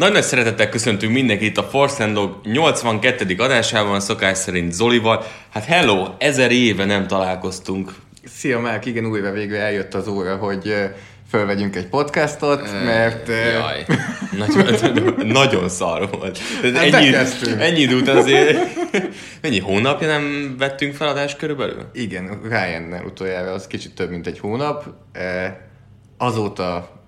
Nagy-nagy szeretettel köszöntünk mindenkit a Force and Dog 82. adásában, szokás szerint Zolival. Hát hello, ezer éve nem találkoztunk. Szia Márk, igen, újra végre eljött az óra, hogy fölvegyünk egy podcastot, mert... Jaj, nagyon, nagyon szar volt. Hát ennyi, ennyi időt azért... Mennyi hónapja nem vettünk fel adást körülbelül? Igen, Ryannel utoljára, az kicsit több, mint egy hónap. Azóta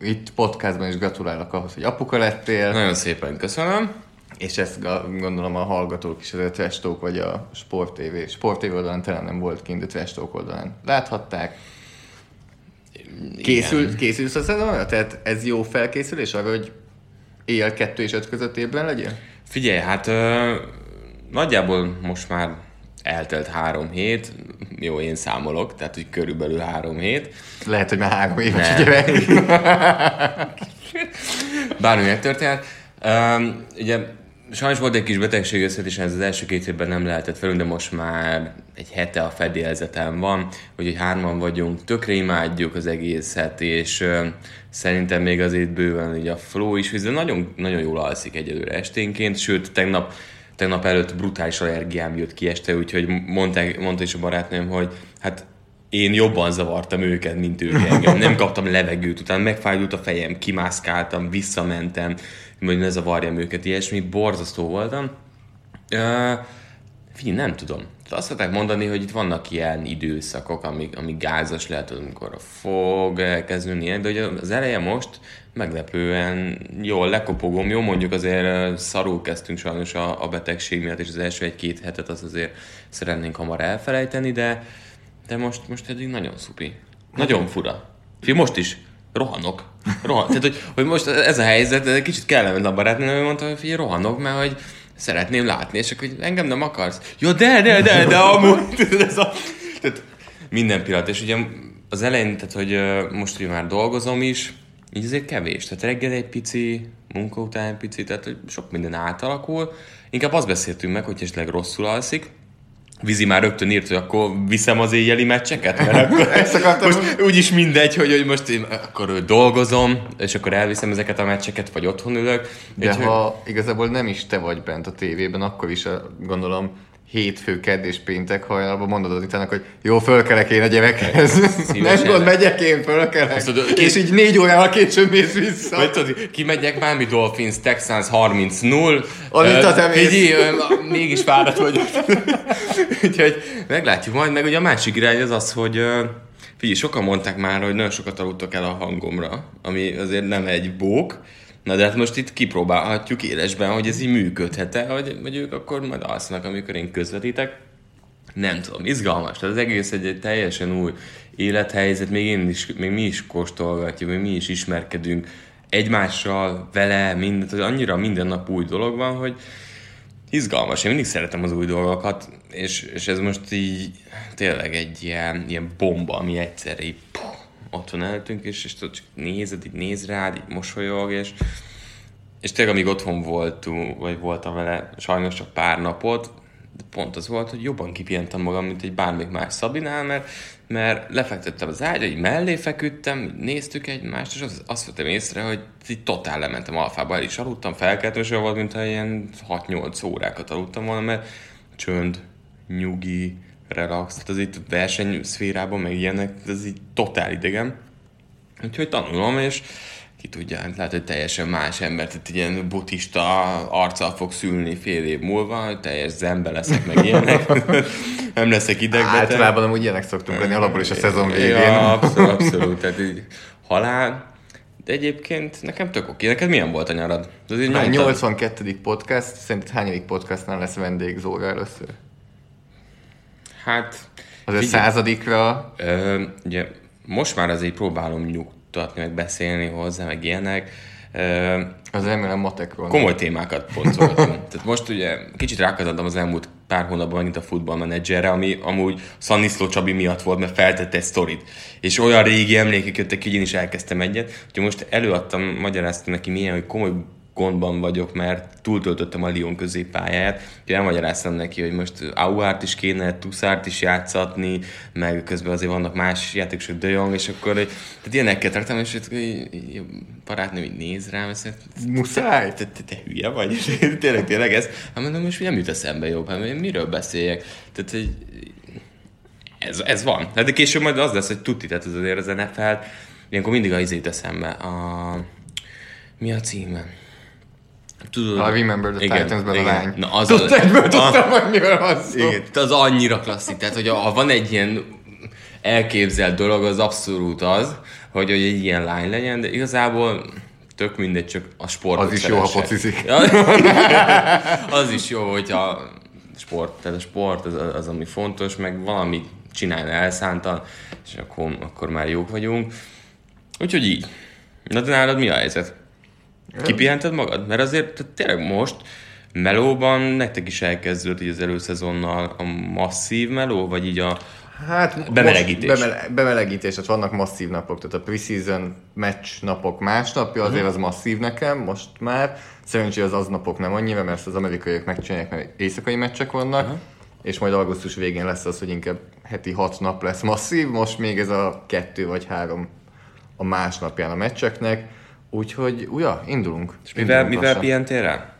itt podcastban is gratulálok ahhoz, hogy apuka lettél, Nagyon szépen köszönöm. és ezt gondolom a hallgatók is, az a Trash Talk vagy a Sport TV, Sport TV oldalán talán nem volt kint, de Trash Talk oldalán láthatták. Készül, készülsz a szezonra? Tehát ez jó felkészülés arra, hogy éjjel kettő és öt között ébren legyél? Figyelj, hát ö, nagyjából most már eltelt három hét, jó, én számolok, tehát hogy körülbelül három hét. Lehet, hogy már három éves Nem. a gyerek. Bármi megtörténhet. Um, ugye sajnos volt egy kis betegség összetésen, ez az első két évben nem lehetett felünk, de most már egy hete a fedélzetem van, úgyhogy hárman vagyunk, tökre imádjuk az egészet, és uh, szerintem még azért bőven így a flow is, de nagyon, nagyon jól alszik egyelőre esténként, sőt tegnap tegnap előtt brutális allergiám jött ki este, úgyhogy mondták, mondta is a barátnőm, hogy hát én jobban zavartam őket, mint ők engem. Nem kaptam levegőt, utána megfájdult a fejem, kimászkáltam, visszamentem, hogy ne zavarjam őket, ilyesmi, borzasztó voltam. Uh, figyelj, nem tudom. Azt szokták mondani, hogy itt vannak ilyen időszakok, amik, amik gázas lehet, amikor fog elkezdeni ilyen, de ugye az eleje most meglepően jól lekopogom, jó mondjuk azért szarul kezdtünk sajnos a, a betegség miatt, és az első egy-két hetet az azért szeretnénk hamar elfelejteni, de, de most, most eddig nagyon szupi. Nagyon fura. Fi, most is rohanok. Rohan. Tehát, hogy, hogy, most ez a helyzet, kicsit kellemetlen a barátnőm, mondta, hogy figyelj, rohanok, mert hogy szeretném látni, és akkor hogy engem nem akarsz. Ja, de, de, de, de, amúgy. Tudod, ez a, tehát minden pillanat, és ugye az elején, tehát, hogy most ugye már dolgozom is, így azért kevés. Tehát reggel egy pici, munka után egy pici, tehát hogy sok minden átalakul. Inkább azt beszéltünk meg, hogy esetleg rosszul alszik, Vizi már rögtön írt, hogy akkor viszem az éjjeli meccseket, mert akkor Ezt akartam most úgyis mindegy, hogy, hogy most én akkor dolgozom, és akkor elviszem ezeket a meccseket, vagy otthon ülök. De ha igazából nem is te vagy bent a tévében, akkor is gondolom hétfő, kedd és péntek hajnalban mondod az utána, hogy jó, fölkelek én a gyerekhez. Nem gond, megyek én, fölkelek. Azt tudod, és így négy órával később mész vissza. Vagy tudod, kimegyek Miami Dolphins, Texans 30-0. Amit emész. Figyelj, ö, mégis fáradt vagyok. Úgyhogy meglátjuk majd, meg ugye a másik irány az az, hogy figyelj, sokan mondták már, hogy nagyon sokat aludtak el a hangomra, ami azért nem egy bók, Na de hát most itt kipróbálhatjuk élesben, hogy ez így működhet-e, hogy, hogy ők akkor majd alszanak, amikor én közvetítek. Nem tudom, izgalmas. Tehát az egész egy, egy teljesen új élethelyzet, még, én is, még mi is kóstolgatjuk, még mi is ismerkedünk egymással, vele, mindent, hogy annyira minden nap új dolog van, hogy izgalmas. Én mindig szeretem az új dolgokat, és, és ez most így tényleg egy ilyen, ilyen bomba, ami egyszerre ott van előttünk, és, és tudod, csak nézed, így néz rád, így mosolyog, és, és tényleg amíg otthon voltunk, vagy voltam vele sajnos csak pár napot, de pont az volt, hogy jobban kipihentem magam, mint egy bármelyik más Szabinál, mert, mert lefektettem az ágyra, így mellé feküdtem, néztük egymást, és az, azt vettem észre, hogy így totál lementem alfába, el is aludtam, felkeltem, és olyan volt, mintha ilyen 6-8 órákat aludtam volna, mert csönd, nyugi, relax, tehát az itt versenyszférában, meg ilyenek, ez így totál idegen. Úgyhogy tanulom, és ki tudja, hát lehet, hogy teljesen más ember, tehát ilyen buddhista arccal fog szülni fél év múlva, teljes zembe leszek meg ilyenek, nem leszek idegbeteg. Általában amúgy ilyenek szoktunk lenni, alapból is a szezon végén. Ja, abszolút, abszolút, tehát így halál, de egyébként nekem tök oké. Neked milyen volt a nyarad? Ez így Már nyomtad? 82. podcast, szerinted hányadik podcastnál lesz vendég Zóra először? Hát, Azért figyelj, századikra Ö, ugye most már azért próbálom nyugtatni, meg beszélni hozzá, meg ilyenek. Ö, az remélem matekról. komoly témákat pontoltunk. Tehát most ugye kicsit rákazadtam az elmúlt pár hónapban megint a futballmenedzserre, ami amúgy Szaniszló Csabi miatt volt, mert feltette egy sztorit. És olyan régi emlékek jöttek, hogy én is elkezdtem egyet. Úgyhogy most előadtam, magyaráztam neki milyen, hogy komoly gondban vagyok, mert túltöltöttem a Lyon középpályáját, úgyhogy elmagyaráztam neki, hogy most Auárt is kéne, Tuszárt is játszatni, meg közben azért vannak más játékosok, De Jong, és akkor tehát ilyenekkel tartom, és így, barátnőm így néz rám, és Muszáj? te, te, te hülye vagy? És én tényleg, tényleg ez? Hát mondom, most nem jut eszembe jobb, hát miről beszéljek? Tehát, hogy ez, ez van. Hát de később majd az lesz, hogy tuti, tehát az azért az NFL, ilyenkor mindig a izét eszembe. A... Mi a címe? Tudod? A Remember the Titans-ben a lány. Na, az egyből a- tudtam, hogy miről van szó. igen, az annyira klasszik. Tehát, hogy ha van egy ilyen elképzelt dolog, az abszolút az, hogy, hogy egy ilyen lány legyen, de igazából tök mindegy, csak a sport. Az is jó, ha focizik. az is jó, hogyha sport, tehát a sport az, az, ami fontos, meg valami csinálni elszántan, és akkor, akkor már jók vagyunk. Úgyhogy így. Na de nálad mi a helyzet? Kipihented magad? Mert azért tehát tényleg most melóban nektek is elkezdődött így az előszezonnal a masszív meló, vagy így a... Hát Bemelegítés. Bemele, bemelegítés, tehát vannak masszív napok, tehát a preseason meccs napok másnapja, azért az masszív nekem most már. Szerencsére az aznapok nem annyira, mert az amerikaiak megcsinálják, mert éjszakai meccsek vannak. És majd augusztus végén lesz az, hogy inkább heti hat nap lesz masszív, most még ez a kettő vagy három a másnapján a meccseknek. Úgyhogy, uja, indulunk. És mivel, Indulunk mivel pihentél rá?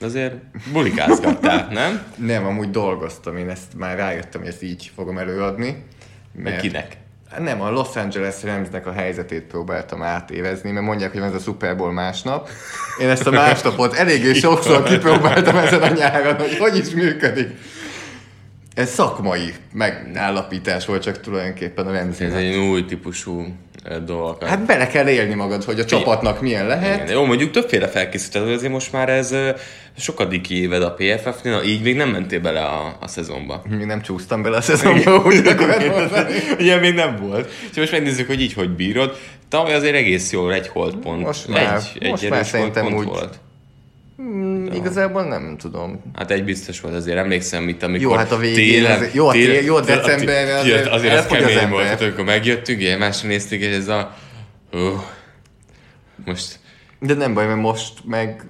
Azért bulikázgattál, nem? Nem, amúgy dolgoztam, én ezt már rájöttem, hogy ezt így fogom előadni. Meg kinek? Nem, a Los Angeles Ramsnek a helyzetét próbáltam átérezni, mert mondják, hogy ez a Super Bowl másnap. Én ezt a másnapot eléggé sokszor kipróbáltam ezen a nyáron, hogy hogy is működik. Ez szakmai megállapítás volt csak tulajdonképpen a Ez Ramsnek. egy új típusú ö, dolog. Hát bele kell élni magad, hogy a csapatnak milyen lehet. Igen, jó, mondjuk többféle felkészített, azért most már ez ö, sokadik éved a PFF-nél, na, így még nem mentél bele a, a szezonba. Még nem csúsztam bele a szezonba, úgy. Ilyen még nem volt. És most megnézzük, hogy így hogy bírod. Tavaly azért egész jól egy hold pont. Most már- egy, most egy már szerintem úgy- volt. Igazából nem tudom. Hát egy biztos volt, azért emlékszem itt, amikor Jó, hát a végén azért- jó, a tél- jó, a decemberre azért, azért azért az az kemény ember. volt, hát, amikor megjöttünk, ilyen másra néztük, és ez a... Uh, most De nem baj, mert most meg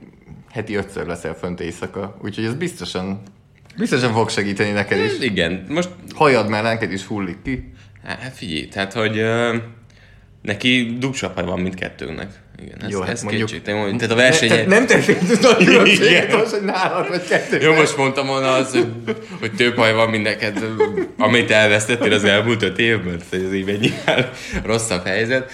heti ötször leszel fönt éjszaka, úgyhogy ez biztosan, biztosan fog segíteni neked is. igen, most Hajad már neked is hullik ki. Hát figyelj, tehát hogy uh, neki dugsapai van mindkettőnknek. Igen, ez, Jó, hát ez mondjuk- kétségtelen. Tehát a verseny... Ne, te, nem tessék nagy különbséget Igen. most, hogy nálad vagy kettő. Jó, most mondtam volna az, hogy, hogy több haj van, mint neked, amit elvesztettél az elmúlt öt évben. Tehát ez így mennyivel rosszabb helyzet.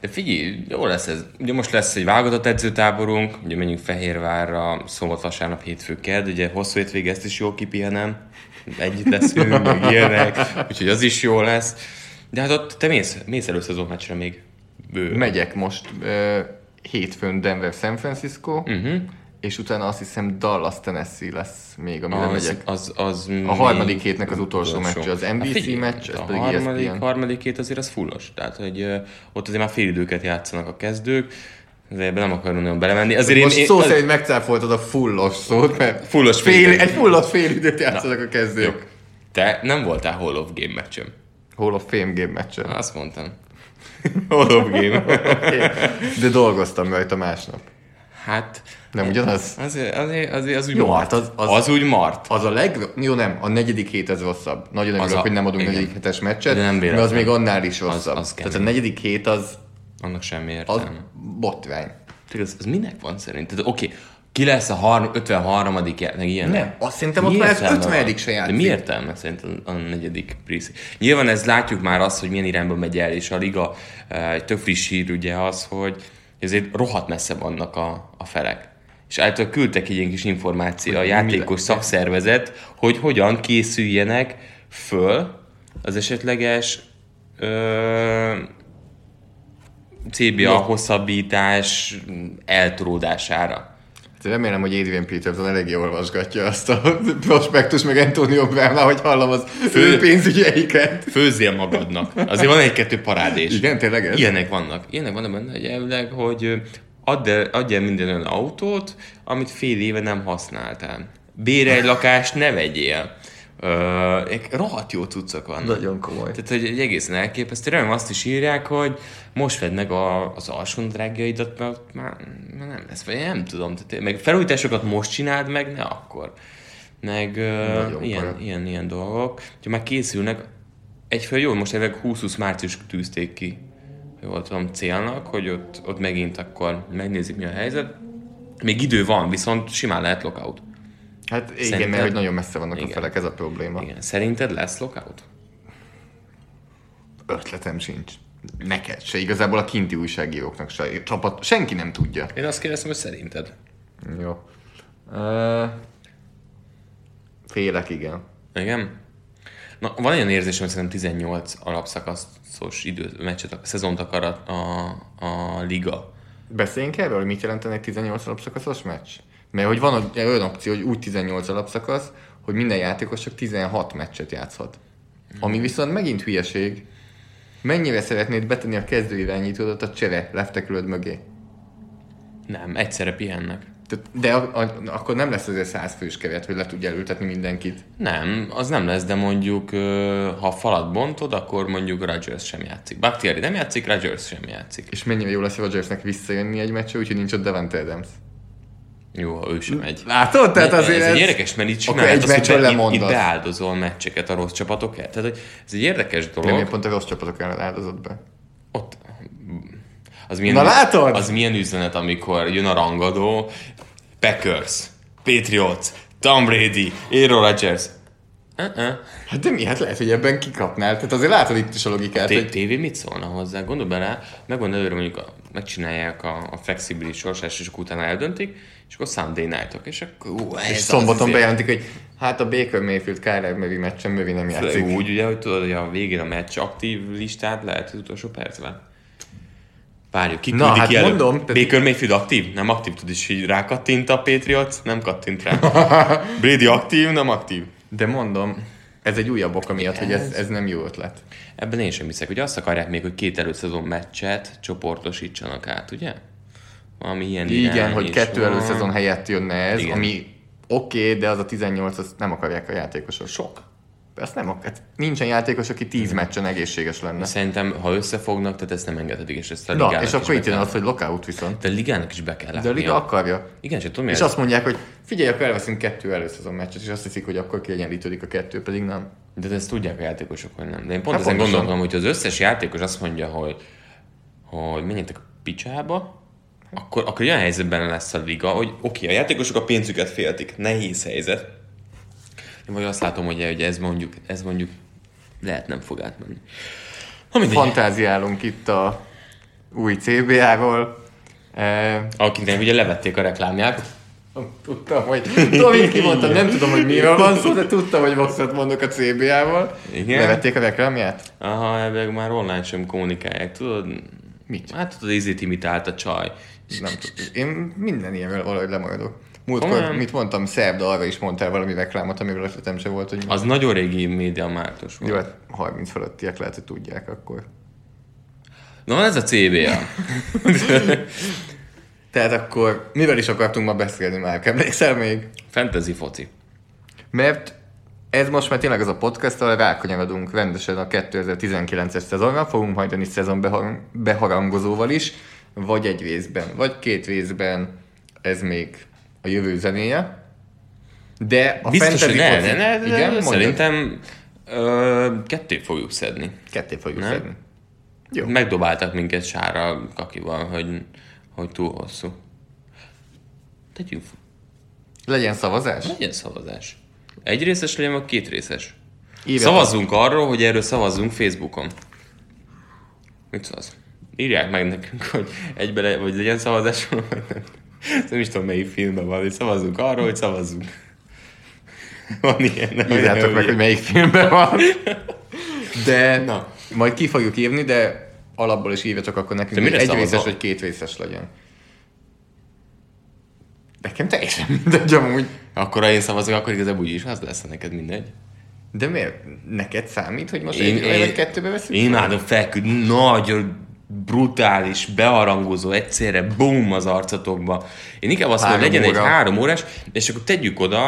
De figyelj, jó lesz ez. Ugye most lesz egy válogatott edzőtáborunk, ugye menjünk Fehérvárra, szombat, vasárnap, hétfő, kedd, ugye hosszú hétvége, ezt is jól kipihenem, együtt leszünk, meg ilyenek, úgyhogy az is jó lesz. De hát ott te mész, mész előszezon meccsre még Megyek most uh, hétfőn Denver San Francisco, uh-huh. és utána azt hiszem Dallas Tennessee lesz még, amire az, megyek. az, az A harmadik hétnek az utolsó meccse, az NBC figyelj, meccs, ez a pedig harmadik, ESPN. harmadik hét azért az fullos. Tehát, hogy ö, ott azért már félidőket játszanak a kezdők, azért nem akarunk nagyon belemenni. Azért Most én, szó én, szerint megcáfoltad a fullos szót, mert Fullos fél, félidő. egy fullos fél időt játszanak a kezdők. Te nem voltál Hall of Game meccsem. Hol a Fame Game meccsen. Azt mondtam. Game. De dolgoztam rajta másnap. hát, Nem ugyanaz? azért, azért, azért az úgy Jó, mart. hát az- Az, az- az, úgy mart. Az a leg... Jó, nem, a negyedik hét ez rosszabb. Nagyon örülök, a- hogy nem adunk igen. negyedik hetes meccset, De nem mert az véletlen. még annál is rosszabb. az Tehát a negyedik hét az, Annak semmi az értelme. botrány. Tényleg, Az, az minek van szerinted? Oké, ki lesz a har- 53 meg ilyen. Nem, azt szerintem ott már az 50 se játszik. De mi értelme szerint a, negyedik preseason? Nyilván ez látjuk már azt, hogy milyen irányba megy el, és a liga eh, egy tök friss hír ugye az, hogy ezért rohadt messze vannak a, a felek. És általában küldtek egy ilyen kis információ a játékos szakszervezet, hogy hogyan készüljenek föl az esetleges ö, CBA hosszabbítás eltolódására. Hát Remélem, hogy Adrian Peterson eléggé olvasgatja azt a prospektus, meg Antonio Brown, hogy hallom az ő pénzügyeiket. Főzzél magadnak. Azért van egy-kettő parádés. Igen, tényleg ez? Ilyenek vannak. Ilyenek vannak benne, hogy elvileg, hogy add el, adj el minden olyan autót, amit fél éve nem használtál. Bérelj lakást, ne vegyél. Ö, rohadt jó cuccok vannak. Nagyon komoly. Tehát, hogy egy egészen elképesztő. Remélem azt is írják, hogy most vedd meg a, az alsónadrágjaidat, mert már, már nem lesz, vagy nem tudom. Tehát, meg felújításokat most csináld meg, ne akkor. Meg Nagyon ilyen, para. ilyen, ilyen dolgok. Ha már készülnek, egyfél jó, most ezek 20-20 március tűzték ki, jól tudom, célnak, hogy ott, ott megint akkor megnézik, mi a helyzet. Még idő van, viszont simán lehet lockout. Hát igen, Szerinted? mert hogy nagyon messze vannak Igen. a felek, ez a probléma. Igen. Szerinted lesz lockout? Ötletem sincs. Neked se, igazából a kinti újságíróknak se, csapat, senki nem tudja. Én azt kérdeztem, hogy szerinted. Jó. Uh, félek, igen. Igen? Na, van olyan érzésem, hogy szerintem 18 alapszakaszos idő, meccset, szezont akar a, a, a liga. Beszéljünk erről, hogy mit jelentene egy 18 alapszakaszos meccs? Mert hogy van olyan opció, hogy úgy 18 alapszakasz, hogy minden játékos csak 16 meccset játszhat. Ami viszont megint hülyeség. Mennyire szeretnéd betenni a kezdőirányítódat a csere leftekülöd mögé? Nem, egyszerre pihennek. De a, a, akkor nem lesz azért 100 fős keret, hogy le tudja ültetni mindenkit. Nem, az nem lesz, de mondjuk, ha a falat bontod, akkor mondjuk Rodgers sem játszik. Bakhtiari nem játszik, Rodgers sem játszik. És mennyire jó lesz Rodgersnek visszajönni egy meccsre, úgyhogy nincs ott Devante Adams. Jó, ha ő sem megy. Látod? Tehát azért ez, ez... egy érdekes, mert itt simán egy azt, hogy be- itt, beáldozol meccseket a rossz csapatokért. Tehát hogy ez egy érdekes Nem, dolog. én pont a rossz csapatok ellen áldozott be. Ott, az milyen, Na látod? Az milyen üzenet, amikor jön a rangadó, Packers, Patriots, Tom Brady, Aaron Rodgers. Uh-uh. Hát de mi? Hát lehet, hogy ebben kikapnál. Tehát azért látod itt is a logikát, T- hogy TV mit szólna hozzá? Gondolj bele, megvan előre mondjuk a, megcsinálják a, a flexibilis sorsás, és akkor utána eldöntik, és akkor Sunday night és akkor ú, ez és szombaton izé- bejelentik, hogy hát a Baker Mayfield Kyler Murray meccsen Murray nem játszik. Úgy, ugye, hogy tudod, hogy a végén a meccs aktív listát lehet az utolsó percben. Várjuk, ki Na, hát ki elő? mondom, tehát- Baker Mayfield aktív? Nem aktív, tudod is, hogy rákattint a Patriots? Nem kattint rá. Brady aktív? Nem aktív. De mondom, ez egy újabb oka miatt, hogy ez, ez nem jó ötlet. Ebben én sem hiszek, hogy azt akarják még, hogy két előszezon meccset csoportosítsanak át, ugye? Valami ilyen Igen, hogy kettő van. előszezon helyett jönne ez, Igen. ami oké, okay, de az a 18, azt nem akarják a játékosok. Sok. Ezt nem hát nincsen játékos, aki 10 meccsen egészséges lenne. Szerintem, ha összefognak, tehát ezt nem engedhetik, és ezt a Na, ligának és is akkor itt jön az, hogy lockout viszont. De a ligának is be kell De a látnia. liga akarja. Igen, csak tudom, És ez? azt mondják, hogy figyelj, akkor elveszünk kettő előszezon meccset, és azt hiszik, hogy akkor kiegyenlítődik a kettő, pedig nem. De ezt tudják a játékosok, hogy nem. De én pont Hát ezen gondoltam, hogy az összes játékos azt mondja, hogy, hogy menjetek a picsába, akkor, akkor olyan helyzetben lesz a liga, hogy oké, a játékosok a pénzüket féltik, nehéz helyzet. Én vagy azt látom, hogy, hogy ez mondjuk, ez mondjuk lehet nem fog átmenni. Mindegy, Fantáziálunk itt a új CBA-ról. E, akinek ugye levették a reklámját, tudtam, hogy... Tudom, így kimondtam, nem tudom, hogy miről van szó, de tudtam, hogy boxot mondok a CBA-val. Igen. Levették a reklámját? aha, ebben már online sem kommunikálják, tudod? Mit? Hát tudod, ízét imitált a csaj. Nem tudom. Én minden ilyenről valahogy lemaradok. Múltkor, Komolyan? mit mondtam, szerda arra is mondtál valami reklámot, amiről ötletem se volt, hogy Az nagyon régi média mártos volt. jó, hát 30 fölöttiek lehet, hogy tudják akkor. Na, ez a CBA. Tehát akkor mivel is akartunk ma beszélni már? Emlékszel még? Fantasy foci. Mert ez most már tényleg az a podcast, ahol rákanyarodunk rendesen a 2019-es szezonra, fogunk majd jönni szezon behar- beharangozóval is, vagy egy részben, vagy két részben, ez még a jövő zenéje. De a Biztos, fantasy ne, ne, ne, igen, mondjad. szerintem ö, ketté fogjuk szedni. Ketté fogjuk Nem? szedni. Jó. Megdobáltak minket sára kakival, hogy, hogy túl hosszú. Tegyünk Legyen szavazás? Legyen szavazás. Egy részes legyen, vagy két részes. Írjatok. Szavazzunk arról, hogy erről szavazzunk Facebookon. Mit szavaz? Írják meg nekünk, hogy egybe le, vagy legyen szavazás, vagy nem. Nem is tudom, melyik filmben van, hogy szavazzunk arról, hogy szavazzunk. Van ilyen. Írjátok meg, hogy melyik filmben van. De Na. majd ki fogjuk írni, de alapból is írjatok akkor nekünk, hogy egy szavazol? vagy két részes legyen. Nekem teljesen mindegy amúgy. Akkor ha én szavazok, akkor igazából úgyis az lesz neked mindegy. De miért? Neked számít, hogy most Én, egy vagy kettőbe veszünk? én imádom felküld, nagy, brutális, beharangozó, egyszerre bum az arcotokba. Én inkább azt mondom, legyen egy óra. három órás, és akkor tegyük oda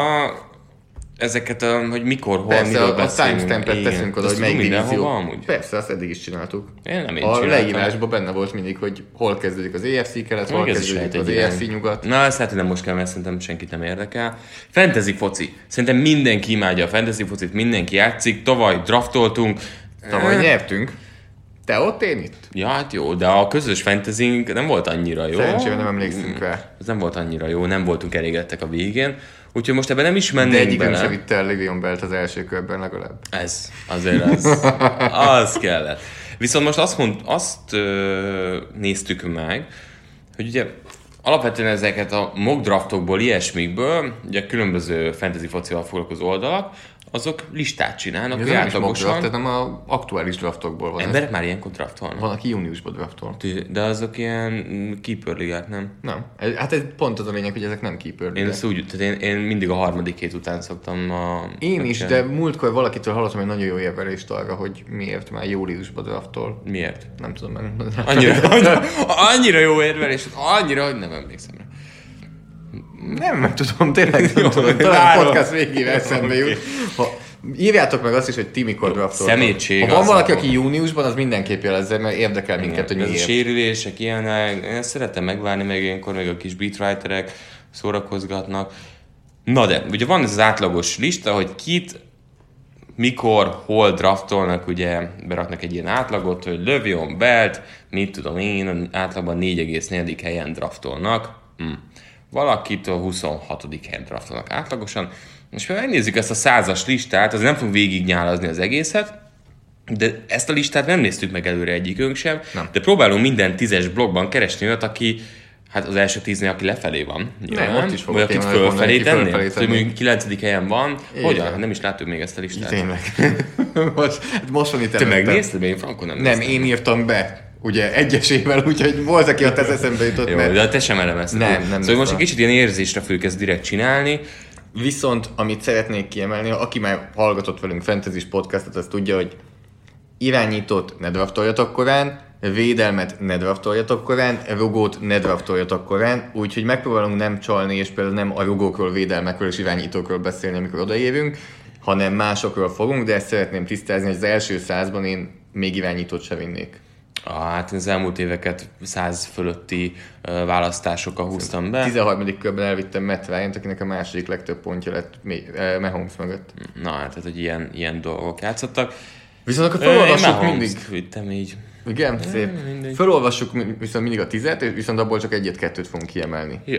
ezeket, a, hogy mikor, hol, Persze, miről a, a beszélünk. timestampet Igen. teszünk oda, Azt hogy melyik divízió. amúgy? Persze, azt eddig is csináltuk. Én nem én a csináltam. leírásban benne volt mindig, hogy hol kezdődik az EFC kelet, hol Még kezdődik az egy EFC nyugat. Na, ezt hogy nem most kell, mert szerintem senkit nem érdekel. Fantasy foci. Szerintem mindenki imádja a fantasy focit, mindenki játszik. Tavaly draftoltunk. Tavaly Eh, nyertünk. Te ott, én itt? Ja, hát jó, de a közös fantasy nem volt annyira jó. Szerencsére nem emlékszünk rá. Ez nem volt annyira jó, nem voltunk elégedettek a végén. Úgyhogy most ebben nem is De mennénk egyikünk bele. sem vitte el Livion Belt az első körben legalább. Ez, azért az, az kellett. Viszont most azt, mond, azt ö, néztük meg, hogy ugye alapvetően ezeket a mock draftokból, ilyesmikből, ugye különböző fantasy focival foglalkozó oldalak, azok listát csinálnak, Ez hogy átlagosan. draft, ez nem a aktuális draftokból van. Ez. Emberek már ilyenkor draftolnak. Van, aki júniusban draftol. De azok ilyen keeper ligák, nem? Nem. Ez- Hát ez pont az a lényeg, hogy ezek nem keeper. Én ligák. ezt úgy, tehát én, én mindig a harmadik hét után szoktam a... Én is, de múltkor valakitől hallottam egy nagyon jó érvelést arra, hogy miért már júliusban draftol. Miért? Nem tudom meg. Annyira, annyira, annyira jó érvelés, annyira, hogy nem emlékszem rá. Nem, nem tudom, tényleg nem Jó, tudom. Talán a podcast végére eszembe jut. Ha, írjátok meg azt is, hogy ti mikor draftoltok. szemétség Ha van valaki, aki júniusban, az mindenképp jelezze, mert érdekel minket, hogy Ez a miért. sérülések, ilyenek, én ezt szeretem megvárni, meg ilyenkor még a kis beatwriterek szórakozgatnak. Na de, ugye van ez az átlagos lista, hogy kit, mikor, hol draftolnak, ugye beraknak egy ilyen átlagot, hogy Lövion, Belt, mit tudom én, átlagban 4,4. helyen draftolnak. Hm. Valakit a 26. helyen draftolnak átlagosan. Most ha megnézzük ezt a százas listát, az nem fog végignyálazni az egészet, de ezt a listát nem néztük meg előre egyikünk sem, Nem. de próbálunk minden tízes blogban keresni olyat, aki Hát az első tíznél, aki lefelé van. Nem, ott is fogok Vagy akit fölfelé tenni? Hogy mondjuk 9. helyen van. Igen. Hogyan? Nem is láttuk még ezt a listát. Tényleg. most, hát most van itt Te előttem. megnézted? Én frankon nem Nem, néztem. én írtam be. Ugye egyesével, úgyhogy volt, aki a tesz eszembe jutott, Jó, mert de te sem elemezted. Nem, nem Szóval néztem. most egy kicsit ilyen érzésre fogjuk ezt direkt csinálni. Viszont, amit szeretnék kiemelni, aki már hallgatott velünk Fantasy podcastot, az tudja, hogy irányítót ne draftoljatok korán, védelmet ne draftoljatok korán, rugót ne draftoljatok korán, úgyhogy megpróbálunk nem csalni, és például nem a rugókról, védelmekről és irányítókról beszélni, amikor odaérünk, hanem másokról fogunk, de ezt szeretném tisztázni, hogy az első százban én még irányítót se vinnék. Ah, hát az elmúlt éveket száz fölötti választásokkal húztam be. 13. körben elvittem Matt Ryan-t, akinek a második legtöbb pontja lett Mahomes mögött. Na, hát tehát, hogy ilyen, ilyen dolgok játszottak. Viszont akkor felolvassuk mindig. vittem így. Igen, szép. mindegy. Felolvassuk viszont mindig a tizet, viszont abból csak egyet-kettőt fogunk kiemelni. Jó.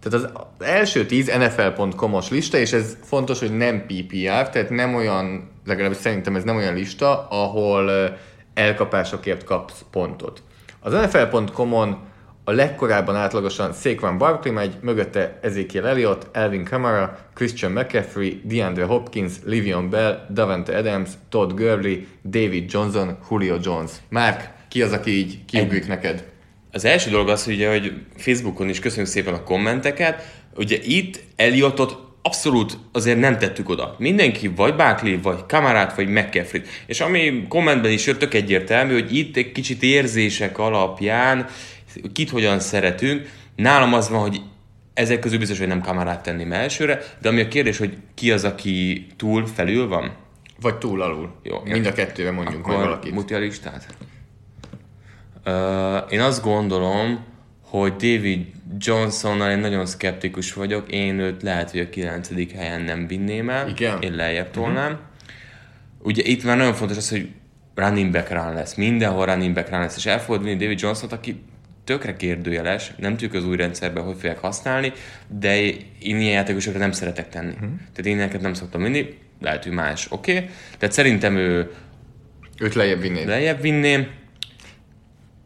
Tehát az első tíz NFL.com-os lista, és ez fontos, hogy nem PPR, tehát nem olyan, legalábbis szerintem ez nem olyan lista, ahol elkapásokért kapsz pontot. Az NFL.com-on a legkorábban átlagosan Saquon Barkley megy, mögötte Ezekiel Elliott, Elvin Kamara, Christian McCaffrey, DeAndre Hopkins, Livion Bell, Davante Adams, Todd Gurley, David Johnson, Julio Jones. Márk, ki az, aki így kiugrik neked? Az első dolog az, ugye, hogy Facebookon is köszönjük szépen a kommenteket. Ugye itt Elliotot abszolút azért nem tettük oda. Mindenki vagy Barkley, vagy Kamarát, vagy McCaffrey. És ami kommentben is jött, tök egyértelmű, hogy itt egy kicsit érzések alapján kit hogyan szeretünk. Nálam az van, hogy ezek közül biztos, hogy nem Kamarát tenném elsőre, de ami a kérdés, hogy ki az, aki túl felül van? Vagy túl alul. Jó, Mind a kettőre mondjunk Akkor valakit. muti a listát? Uh, én azt gondolom, hogy David Johnsonnal én nagyon szkeptikus vagyok. Én őt lehet, hogy a 9. helyen nem vinném el. Igen? Én lejjebb tolnám. Uh-huh. Ugye itt már nagyon fontos az, hogy running back run lesz. Mindenhol running back run lesz. És el fogod vinni David Johnson-t, aki tökre kérdőjeles, nem tudjuk az új rendszerben, hogy fogják használni, de én ilyen játékosokra nem szeretek tenni. Uh-huh. Tehát én neked nem szoktam vinni, lehet, hogy más, oké. Okay. Tehát szerintem ő Őt lejjebb vinnéd. lejjebb vinném,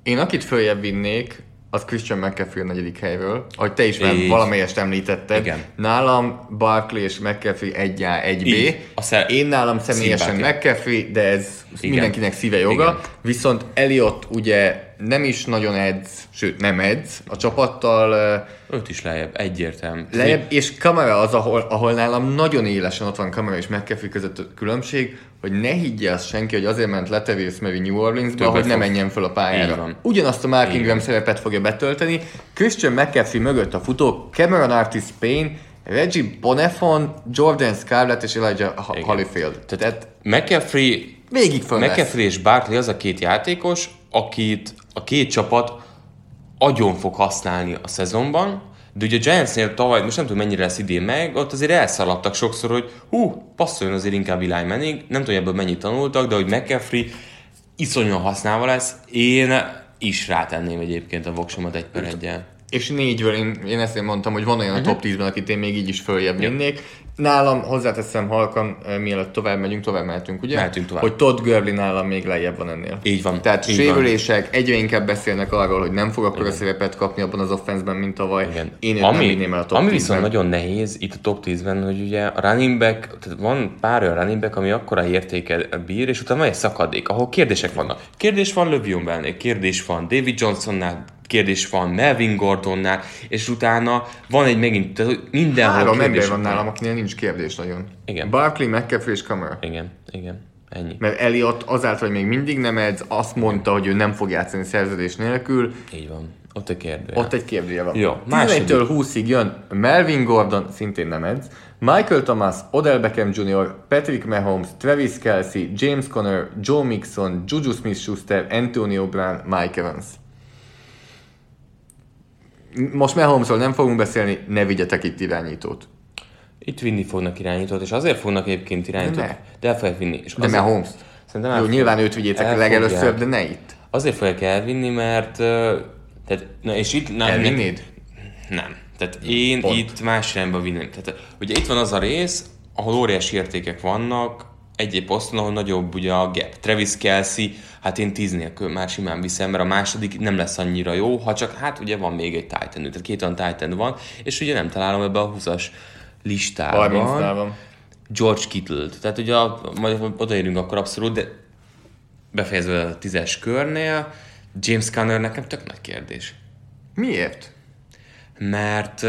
Én akit följebb vinnék, az Christian McCaffrey a negyedik helyről. Ahogy te is már Így. valamelyest említetted. Igen. Nálam Barkley és McCaffrey 1A, 1B. Így. A szer- Én nálam személyesen. McCaffrey, de ez Igen. mindenkinek szíve joga. Igen. Viszont Elliot ugye nem is nagyon edz, sőt nem edz a csapattal, ö, őt is lejjebb, egyértelmű. Lejjebb, és kamera az, ahol, ahol nálam nagyon élesen ott van kamera és McCaffrey között a különbség, hogy ne higgye azt senki, hogy azért ment Letavius Murray New Orleansba, Többet hogy ne fog. menjen föl a pályára. Így van. Ugyanazt a Mark Ingram szerepet fogja betölteni. Christian McCaffrey mögött a futó, Cameron Artis Payne, Reggie Bonefon, Jordan Scarlett és Elijah Igen. Holyfield. Tehát McCaffrey, végig föl lesz. És Barkley az a két játékos, akit a két csapat agyon fog használni a szezonban, de ugye a Giantsnél tavaly, most nem tudom mennyire lesz idén meg, ott azért elszaladtak sokszor, hogy hú, passzoljon azért inkább Eli Manning, nem tudom ebből mennyit tanultak, de hogy McCaffrey iszonyúan használva lesz, én is rátenném egyébként a voksomat egy per egyel. És négyből én, én ezt én mondtam, hogy van olyan Mhm. a top 10-ben, akit én még így is följebb vinnék. Nálam hozzáteszem halkan, mielőtt tovább megyünk, tovább mehetünk, ugye? Mehetünk tovább. Hogy Todd Gurley nálam még lejjebb van ennél. Így van, Tehát így sérülések, egyre inkább beszélnek arról, hogy nem fog akkora szerepet kapni abban az offenszben, mint tavaly. Igen. Én nem ami, vinném el a top ami 10-ben. viszont nagyon nehéz itt a top 10-ben, hogy ugye a running back, tehát van pár olyan running back, ami akkora értéke bír, és utána van egy szakadék, ahol kérdések vannak. Kérdés van Bellnél, kérdés van David Johnsonnál, kérdés van Melvin Gordonnál, és utána van egy megint, tehát mindenhol Három ember van nálam, akinél nincs kérdés nagyon. Igen. Barkley, McCaffrey és Kamara. Igen, igen, ennyi. Mert Elliot azáltal, hogy még mindig nem edz, azt mondta, hogy ő nem fog játszani szerződés nélkül. Így van. Ott a kérdő. Ott egy kérdője van. Jó, 11-től 20-ig jön Melvin Gordon, szintén nem edz, Michael Thomas, Odell Beckham Jr., Patrick Mahomes, Travis Kelsey, James Conner, Joe Mixon, Juju Smith-Schuster, Antonio Brown, Mike Evans. Most Mahomesról nem fogunk beszélni, ne vigyetek itt irányítót. Itt vinni fognak irányítót, és azért fognak egyébként irányítót, De de el fogják vinni. És De azért, Mahomes. Szerintem Jó, nyilván őt vigyétek el legelőször, de ne itt. Azért fogják elvinni, mert... Tehát, na és itt... Na, Elvinnéd? Nem. Tehát én Pont. itt más irányba vinném. Tehát ugye itt van az a rész, ahol óriási értékek vannak, egy-egy poszton, ahol nagyobb ugye a gap. Travis Kelsey, hát én tíz nélkül már simán viszem, mert a második nem lesz annyira jó, ha csak hát ugye van még egy Titan, tehát két olyan Titan van, és ugye nem találom ebbe a 20-as listában. 30-nál van. George kittle Tehát ugye majd odaérünk akkor abszolút, de befejezve a tízes körnél, James Conner nekem tök nagy kérdés. Miért? Mert,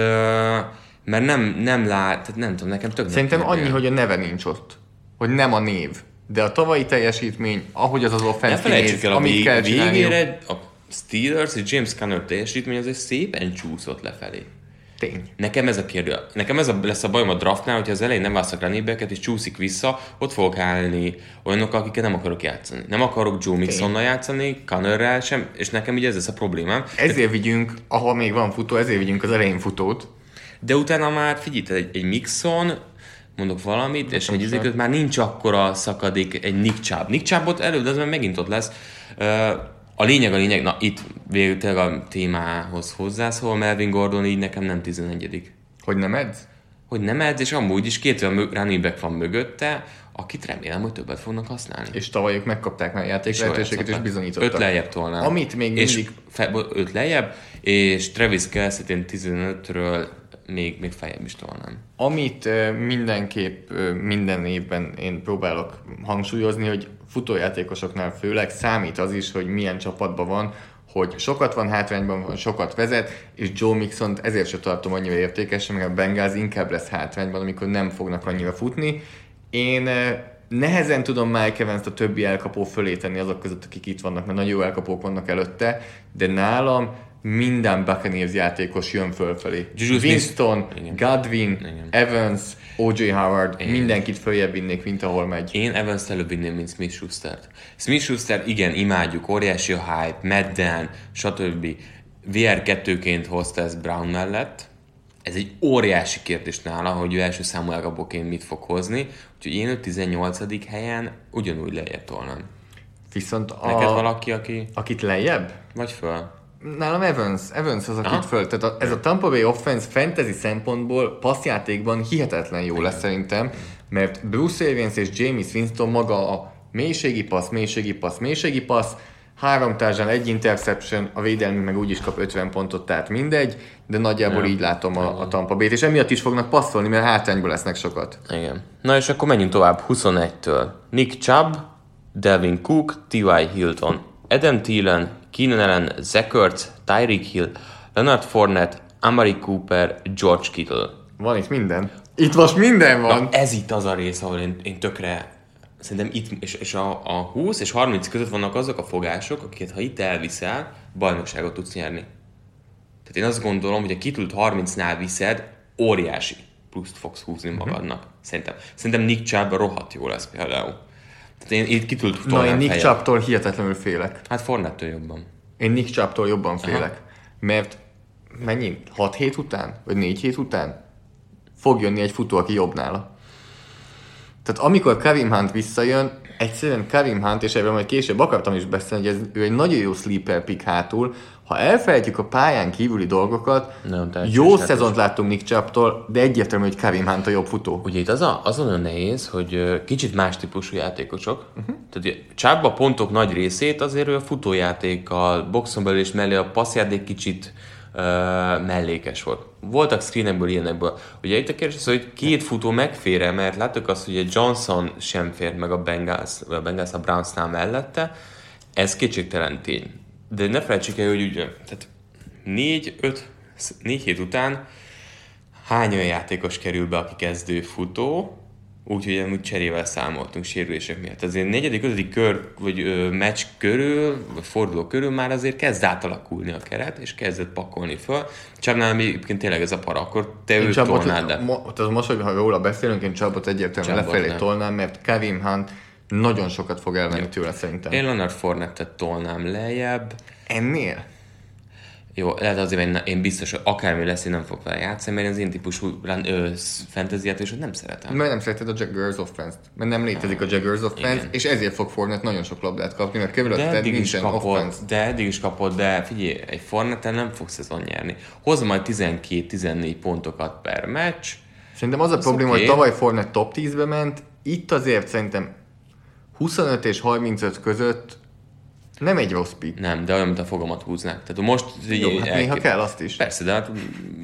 mert nem, nem lát, nem tudom, nekem tök Szerintem annyi, hogy a neve nincs ott. Hogy nem a név. De a tavalyi teljesítmény, ahogy az az Ne offense felejtsük kinéz, el, a amit vég, kell végére a Steelers és James Conner teljesítmény azért szépen csúszott lefelé. Tény. Nekem ez a kérdő. Nekem ez a, lesz a bajom a draftnál, hogyha az elején nem választok back-et, és csúszik vissza, ott fogok állni olyanok, akikkel nem akarok játszani. Nem akarok Joe Mixonnal játszani, Connerrel sem, és nekem ugye ez lesz a problémám. Ezért vigyünk, ahol még van futó, ezért vigyünk az elején futót. De utána már figyelj, tehát egy, egy Mixon, mondok valamit, és egy izéköt már nincs akkora szakadék, egy Nick Chubb. Nick Chubbot előbb, de az már megint ott lesz. A lényeg a lényeg, na itt végül tényleg a témához hozzászól, Melvin Gordon így nekem nem 11 Hogy nem edz? hogy nem edz, és amúgy is két olyan running back van mögötte, akit remélem, hogy többet fognak használni. És tavaly ők megkapták már a játék jól lehetőséget, és bizonyítottak. Öt lejjebb tolnám. Amit még és mindig... Fe, bo- öt lejjebb, és Travis Kelsey-t én 15-ről még, még feljebb is tolnám. Amit mindenképp minden évben én próbálok hangsúlyozni, hogy futójátékosoknál főleg számít az is, hogy milyen csapatban van, hogy sokat van hátrányban, van, sokat vezet, és Joe mixon ezért sem tartom annyira értékesen, mert a Bengals inkább lesz hátrányban, amikor nem fognak annyira futni. Én nehezen tudom Mike Evans a többi elkapó fölé tenni azok között, akik itt vannak, mert nagyon jó elkapók vannak előtte, de nálam minden Buccaneers játékos jön fölfelé. Juju Winston, Igen. Godwin, Igen. Evans, O.J. Howard, mindenkit följebb vinnék, mint ahol megy. Én Evans előbb vinném, mint Smith Schustert. Smith Schuster, igen, imádjuk, óriási a hype, Madden, stb. VR2-ként hozta ezt Brown mellett. Ez egy óriási kérdés nála, hogy ő első számú elkapóként mit fog hozni, úgyhogy én őt 18. helyen ugyanúgy lejjebb tolnám. Viszont a... Neked valaki, aki... Akit lejjebb? Vagy föl? Nálam Evans, Evans az, akit föl. Tehát a, ez a Tampa Bay offense fantasy szempontból passzjátékban hihetetlen jó lesz szerintem, mert Bruce Arians és James Winston maga a mélységi passz, mélységi passz, mélységi passz, három tárzsán egy interception, a védelmi meg úgyis kap 50 pontot, tehát mindegy, de nagyjából így látom a, a Tampa Bay-t, és emiatt is fognak passzolni, mert hátrányból lesznek sokat. Igen. Na és akkor menjünk tovább 21-től. Nick Chubb, Devin Cook, T.Y. Hilton, Adam Thielen, Keenan Allen, Zach Ertz, Tyreek Hill, Leonard Fournette, Amari Cooper, George Kittle. Van itt minden. Itt most minden van. Na, ez itt az a rész, ahol én, én tökre szerintem itt, és, és a, a 20 és 30 között vannak azok a fogások, akiket ha itt elviszel, bajnokságot tudsz nyerni. Tehát én azt gondolom, hogy a kitült 30-nál viszed, óriási pluszt fogsz húzni magadnak. Szerintem. Szerintem Nick Chubb rohadt jó lesz például. Tehát én itt kitült Na, én Nick Chubb-tól hihetetlenül félek. Hát Fornettől jobban. Én Nick Chubb-tól jobban félek. Aha. Mert mennyi? 6 hét után? Vagy 4 hét után? Fog jönni egy futó, aki jobb nála. Tehát amikor Karim Hunt visszajön, egyszerűen Karim Hunt, és erről majd később akartam is beszélni, hogy ez, ő egy nagyon jó sleeper pick hátul, ha elfelejtjük a pályán kívüli dolgokat, Nem, jó szezont láttunk Nick Chubb-tól, de egyértelmű, hogy Karim Hunt a jobb futó. Ugye itt az a, azon a nehéz, hogy kicsit más típusú játékosok. Uh-huh. Tehát Chubb a pontok nagy részét azért ő a futójátékkal, boxon belül és mellé a passzjáték kicsit uh, mellékes volt. Voltak screenekből, ilyenekből. Ugye itt a kérdés az, hogy két futó megfér mert láttuk azt, hogy egy Johnson sem fér meg a Bengals, a Bengals a Brownsnál mellette, ez kétségtelen tény. De ne felejtsük el, hogy ugye, tehát négy, öt, négy hét után hány olyan játékos kerül be, aki kezdő futó, úgyhogy amúgy cserével számoltunk sérülések miatt. Azért negyedik, ötödik kör, vagy ö, meccs körül, vagy forduló körül már azért kezd átalakulni a keret, és kezdett pakolni föl. Csabnál mi egyébként tényleg ez a para, akkor te őt tolnád, de... Mo- az most, hogy ha róla beszélünk, én Csabot egyértelműen lefelé tolnám, mert Kevin Hunt nagyon sokat fog elvenni Jó. tőle szerintem. Én Leonard Fournette-et tolnám lejjebb. Ennél? Jó, lehet azért, én, én biztos, hogy akármi lesz, én nem fog vele játszani, mert az én típusú fantasy és nem szeretem. Mert nem szereted a Jaggers offense mert nem létezik a Jaggers offense Igen. és ezért fog Fornet nagyon sok labdát kapni, mert körülötted nincsen kapod, offense. De eddig is kapod, de figyelj, egy fornet nem fogsz szezon nyerni. Hoz majd 12-14 pontokat per meccs. Szerintem az a probléma, okay. hogy tavaly Fornet top 10-be ment, itt azért szerintem 25 és 35 között nem egy rossz pick. Nem, de olyan, mint a fogamat húznák. Tehát most Jó, hát néha kell azt is. Persze, de hát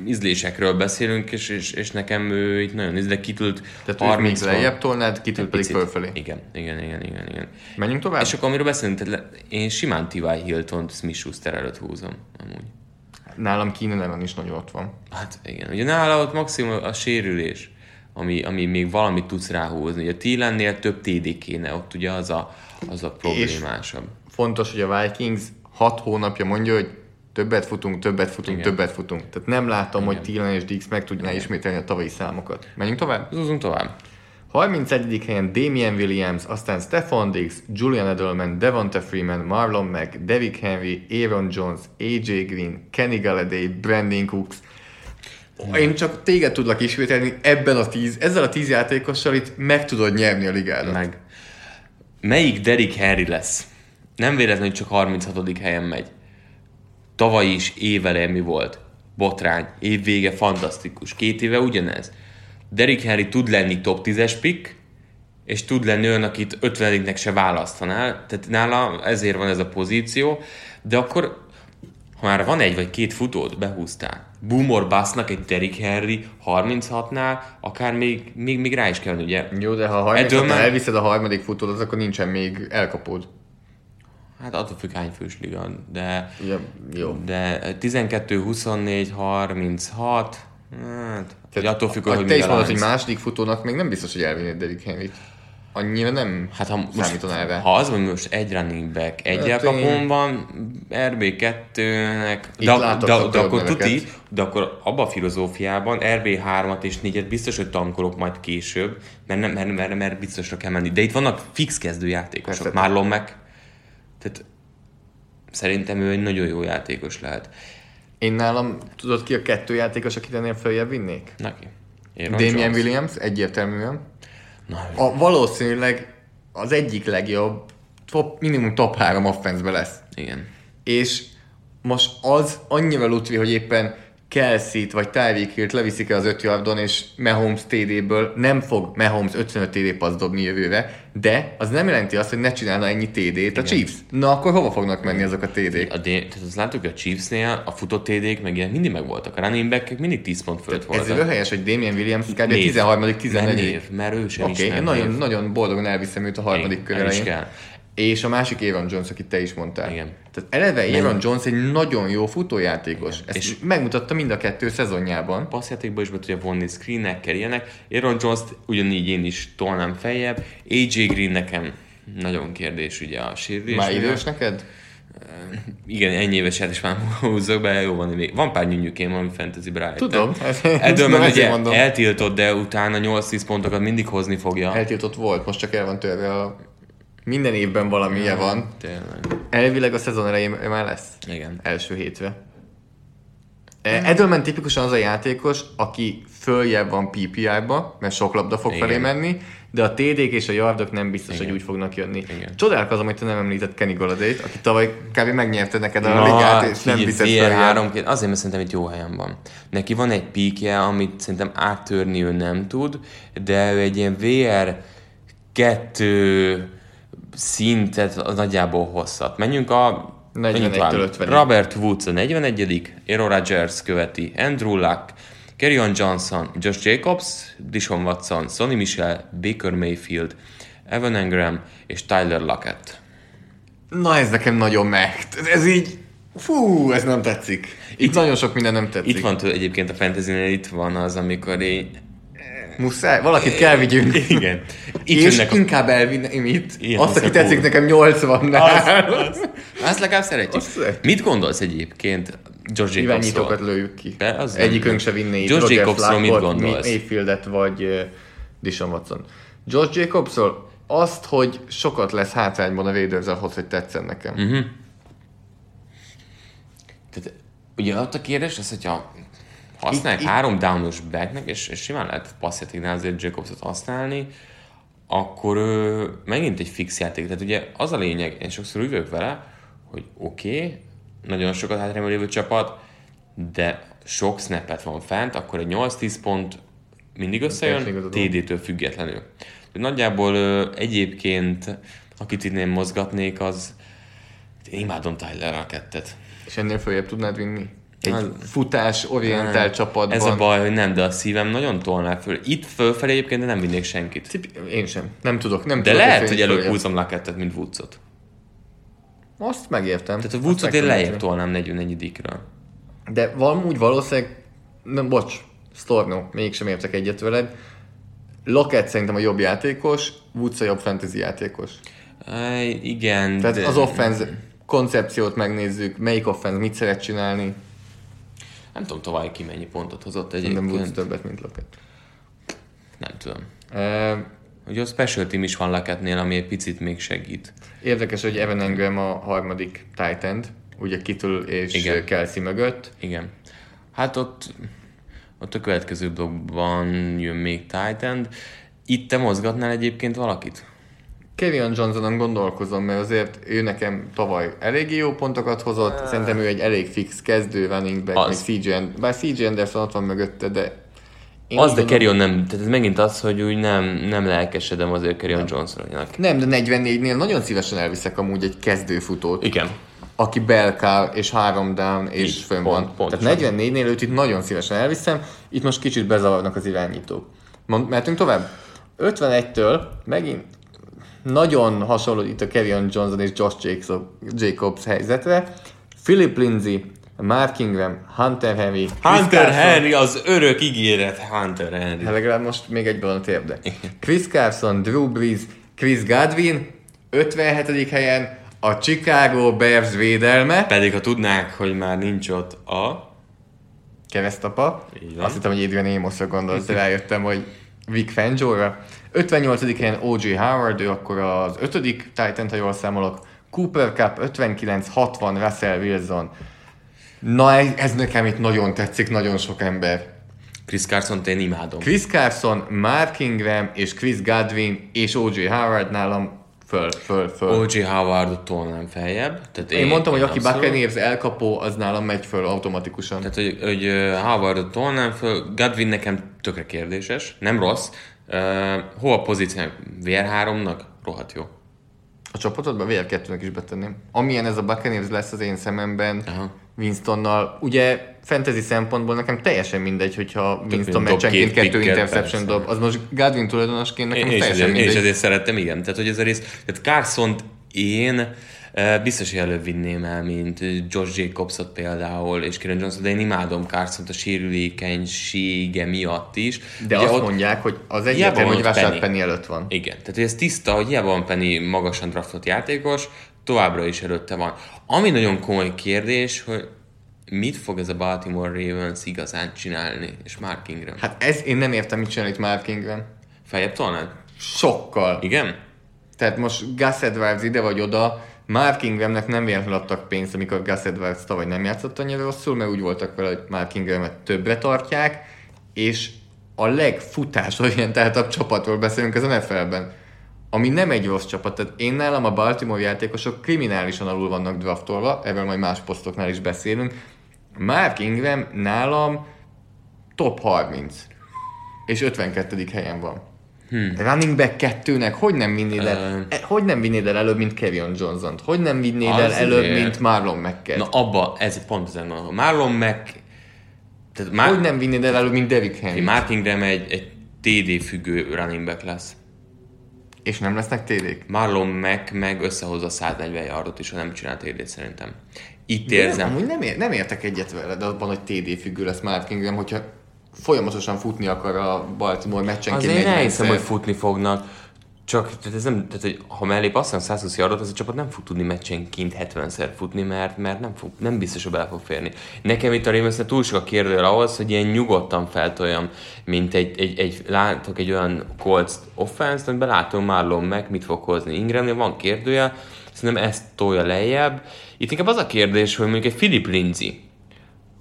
ízlésekről beszélünk, és, és, és nekem ő itt nagyon íz, de kitült Tehát 30 lejjebb tolnád, kitült pedig fölfelé. Igen, igen, igen, igen, igen. Menjünk tovább? És akkor amiről beszélünk, tehát én simán T.Y. Hilton Smith Schuster előtt húzom, amúgy. Nálam Keenan is nagyon ott van. Hát igen, ugye nála ott maximum a sérülés ami, ami még valamit tudsz ráhúzni. Ugye a Thielennél több TD kéne, ott ugye az a, az a problémásabb. És fontos, hogy a Vikings hat hónapja mondja, hogy többet futunk, többet futunk, Igen. többet futunk. Tehát nem látom, Igen. hogy Thielen és Dix meg tudná Igen. ismételni a tavalyi számokat. Menjünk tovább? Zúzunk tovább. 31. helyen Damian Williams, aztán Stefan Diggs, Julian Edelman, Devonta Freeman, Marlon Mack, Derrick Henry, Aaron Jones, AJ Green, Kenny Galladay, Brandon Cooks, én csak téged tudlak ismételni ebben a tíz, ezzel a tíz játékossal itt meg tudod nyerni a ligádat. Meg. Melyik Derek Harry lesz? Nem véletlenül csak 36. helyen megy. Tavaly is évele mi volt? Botrány. Évvége fantasztikus. Két éve ugyanez. Derek Henry tud lenni top 10-es pick, és tud lenni olyan, akit 50-nek se választanál. Tehát nála ezért van ez a pozíció. De akkor ha már van egy vagy két futót, behúztál. Boomor Bassnak egy Derrick Henry 36-nál, akár még, még, még rá is kell, ugye? Jó, de ha a már... elviszed a harmadik futót, az akkor nincsen még elkapód. Hát attól függ hány fős liga, de, ja, jó. de 12, 24, 36, hát, Tehát attól függ, hogy te is mondod, hogy második futónak még nem biztos, hogy elvinnéd Derrick Henry-t annyira nem hát ha most, erre. Ha az, hogy most egy running back, egy hát elkapón van, RB2-nek, de, de, de, de, akkor tuti, de akkor abban a filozófiában RB3-at és 4-et biztos, hogy tankolok majd később, mert, nem, mert, mert, mert biztosra kell menni. De itt vannak fix kezdő játékosok. Persze. Marlon meg, tehát szerintem ő egy nagyon jó játékos lehet. Én nálam, tudod ki a kettő játékos, akit ennél följebb vinnék? Neki. Damian Jones. Williams, egyértelműen. Na, a, valószínűleg az egyik legjobb, top, minimum top 3 offense lesz. Igen. És most az annyira lutvi, hogy éppen Kelsey-t vagy Tyreek Hill-t leviszik el az 5 yardon, és Mahomes TD-ből nem fog Mahomes 55 TD passz dobni jövőre, de az nem jelenti azt, hogy ne csinálna ennyi TD-t a Chiefs. Na akkor hova fognak menni azok a TD-k? A D- tehát azt láttuk, hogy a Chiefsnél a futó TD-k meg ilyen mindig meg voltak. A running back mindig 10 pont fölött Ez voltak. helyes, hogy Damien Williams kb. Név. 13 Nem 14 név, mert ő sem Oké, ismer okay, nagyon, név. nagyon boldogan elviszem őt a harmadik kör el is elején. És a másik Aaron Jones, akit te is mondtál. Igen. Tehát eleve Aaron Jones egy nagyon jó futójátékos. Ezt És- és megmutatta mind a kettő szezonjában. passzjátékban is be tudja vonni screenekkel, ilyenek. Aaron jones ugyanígy én is tolnám feljebb. AJ Green nekem nagyon kérdés ugye a sérülés. Már idős neked? Igen, ennyi éveset is már húzzak be, jó van, még. van pár nyűnyükém, ami fantasy rájöttem. Tudom, tudom, ezért ugye mondom. eltiltott, de utána 8-10 pontokat mindig hozni fogja. Eltiltott volt, most csak el van törve a... Minden évben valamilyen van. Tényleg. Elvileg a szezon elején már lesz. Igen. Első hétre. Eh, Edelman tipikusan az a játékos, aki följebb van PPR-ba, mert sok labda fog Igen. felé menni, de a TD-k és a yardok nem biztos, Igen. hogy úgy fognak jönni. Igen. Csodálkozom, hogy te nem említett Kenny Golladay-t, aki tavaly kb. megnyerte neked a ligát, és nem fél fel. három azért, mert szerintem itt jó helyen van. Neki van egy píkje, amit szerintem áttörni ő nem tud, de ő egy ilyen VR kettő szintet nagyjából hosszat. Menjünk a 41-től menjünk tovább. 50-ig. Robert Woods a 41 Aaron Rodgers követi, Andrew Luck, Kerryon Johnson, Josh Jacobs, Dishon Watson, Sonny Michel, Baker Mayfield, Evan Engram és Tyler Lockett. Na ez nekem nagyon meg. Ez így... Fú, ez nem tetszik. Itt, Itt- nagyon sok minden nem tetszik. Itt van tő- egyébként a fantasy itt van az, amikor én... Muszáj, valakit kell vigyünk. Igen. Itt és a... inkább elvinném itt. Ilyen Azt, aki tetszik nekem 80-nál. Az, azt legalább szeretjük. Azt. Mit gondolsz egyébként George Jacobsról? lőjük ki. De az Egyikünk se vinné itt Roger Jacobsról mit gondolsz? Mayfieldet vagy uh, Dishon Watson. George Jacobsról azt, hogy sokat lesz hátrányban a Raiders ahhoz, hogy tetszen nekem. Mm. Tehát, ugye ott a kérdés az, hogyha használják Itt- három downos backnek, és, és simán lehet passzjátéknál azért Jacobsot használni, akkor ő megint egy fix játék. Tehát ugye az a lényeg, én sokszor üvök vele, hogy oké, okay, nagyon sokat hátrányban lévő csapat, de sok snappet van fent, akkor egy 8-10 pont mindig összejön. TD-től függetlenül. De nagyjából ö, egyébként, akit itt én mozgatnék, az én imádom Tyler Rackettet. És ennél följebb tudnád vinni? Egy Az- futás orientált csapatban. Ez a baj, hogy nem, de a szívem nagyon tolná föl. Itt fölfelé egyébként nem vinnék senkit. Én sem. Nem tudok. Nem De tudok lehet, hogy előbb húzom Lackettet, mint Woodsot. Azt megértem. Tehát a Woodsot én lejjebb tolnám 44-ről. De valami valószínűleg, nem, bocs, Storno, mégsem értek egyet veled. Lockett szerintem a jobb játékos, Woods a jobb fantasy játékos. Aj, igen, Tehát de az offense koncepciót megnézzük, melyik offense mit szeret csinálni, nem tudom tovább ki mennyi pontot hozott nem Woods egyébként. többet, mint Lockett. Nem tudom. Uh, Ugye a special team is van Lackettnél, ami egy picit még segít. érdekes, hogy Evan Engram a harmadik tight end, ugye Kittle és Igen. Kelsey mögött. Igen. Hát ott, ott a következő blogban jön még Titan. Itt te mozgatnál egyébként valakit? Kevin Johnsonon gondolkozom, mert azért ő nekem tavaly eléggé jó pontokat hozott, szerintem ő egy elég fix kezdő running back, Az. még CJ, bár CJ Anderson ott van mögötte, de én az, de Carrion nem, tehát ez megint az, hogy úgy nem, nem lelkesedem azért Carrion Johnsonnak. Nem, de 44-nél nagyon szívesen elviszek amúgy egy kezdőfutót, Igen. aki belkál és három down és Így, fönn pont- van. pontosan. Tehát 44-nél őt itt nagyon szívesen elviszem, itt most kicsit bezavarnak az irányítók. Mond, mehetünk tovább? 51-től megint nagyon hasonló itt a Kevin Johnson és Josh Jacobs, helyzetre. Philip Lindsay, Mark Ingram, Hunter Henry, Hunter Carson- Henry, az örök ígéret Hunter Henry. Hát legalább most még van a térde. Chris Carson, Drew Brees, Chris Godwin, 57. helyen a Chicago Bears védelme. Pedig ha tudnák, hogy már nincs ott a... Keresztapa. Azt hittem, hogy Adrian Amosra gondolsz, rájöttem, hogy Vic Fangio-ra. 58. helyen O.J. Howard, ő akkor az ötödik Titan, ha jól számolok. Cooper Cup 59, 60, Russell Wilson. Na ez, ez nekem itt nagyon tetszik, nagyon sok ember. Chris carson én imádom. Chris Carson, Mark Ingram és Chris Godwin és O.J. Howard nálam föl, föl, föl. O.J. Howardot tolnám feljebb. Tehát Én mondtam, hogy aki Buccaneers elkapó, az nálam megy föl automatikusan. Tehát, hogy, hogy Howardot tolnám föl, Godwin nekem tökre kérdéses, nem rossz. Uh, hol a pozíció? VR3-nak? Rohadt jó. A csapatodban VR2-nek is betenném. Amilyen ez a Buccaneers lesz az én szememben, Aha. Winstonnal, ugye fantasy szempontból nekem teljesen mindegy, hogyha Winston mint dob meccsenként kettő interception dob. Az most Godwin tulajdonosként nekem Én, teljesen ezért, én is mindegy. ezért szerettem, igen. Tehát, hogy ez a rész, tehát carson én eh, biztos, hogy előbb vinném el, mint Josh Jacobsot például, és Kieran Johnson, de én imádom carson a sérülékenysége miatt is. De Ugye azt ott- mondják, hogy az van hogy Rashad Penny. Penny előtt van. Igen, tehát hogy ez tiszta, hogy hiába van Penny magasan draftott játékos, továbbra is előtte van. Ami nagyon komoly kérdés, hogy mit fog ez a Baltimore Ravens igazán csinálni, és Mark Ingram. Hát ez, én nem értem, mit csinál itt Mark Ingram. Feljebb tolnád? Sokkal. Igen? Tehát most Gus Edwards ide vagy oda, Mark Ingramnek nem véletlenül adtak pénzt, amikor Gus Edwards tavaly nem játszott annyira rosszul, mert úgy voltak vele, hogy Mark Ingramet többre tartják, és a legfutásorientáltabb csapatról beszélünk az NFL-ben, ami nem egy rossz csapat. Tehát én nálam a Baltimore játékosok kriminálisan alul vannak draftolva, erről majd más posztoknál is beszélünk. Mark Ingram nálam top 30, és 52. helyen van. Hmm. Running back kettőnek hogy nem vinnéd el, uh, hogy nem vinnéd el előbb, mint Kevin Johnson-t? Hogy nem vinnéd el előbb, Azért. mint Marlon mack Na abba, ez pont ezen van. Marlon meg... Tehát már, Hogy nem vinnéd el előbb, mint Derrick Henry? Mark Ingram egy, egy TD függő running back lesz. És nem lesznek TD-k? Marlon meg meg összehozza 140 yardot is, ha nem csinál TD-t szerintem. Itt Nem, érzem. amúgy nem, ér, nem értek egyet veled abban, hogy TD függő lesz Mark Ingram, hogyha folyamatosan futni akar a Baltimore meccsenként Azért 40 elhiszem, szer. hogy futni fognak. Csak tehát ez nem, tehát, hogy ha mellé passzol 120 yardot, az a csapat nem fog tudni meccsenként 70-szer futni, mert, mert nem, fog, nem biztos, hogy bele fog férni. Nekem itt a ravens túl sok a kérdőjel ahhoz, hogy ilyen nyugodtan feltoljam, mint egy, egy, egy látok egy olyan Colts offense amiben látom Marlon meg, mit fog hozni. Ingramnél van kérdője, szerintem ezt tolja lejjebb. Itt inkább az a kérdés, hogy mondjuk egy Philip Lindsay,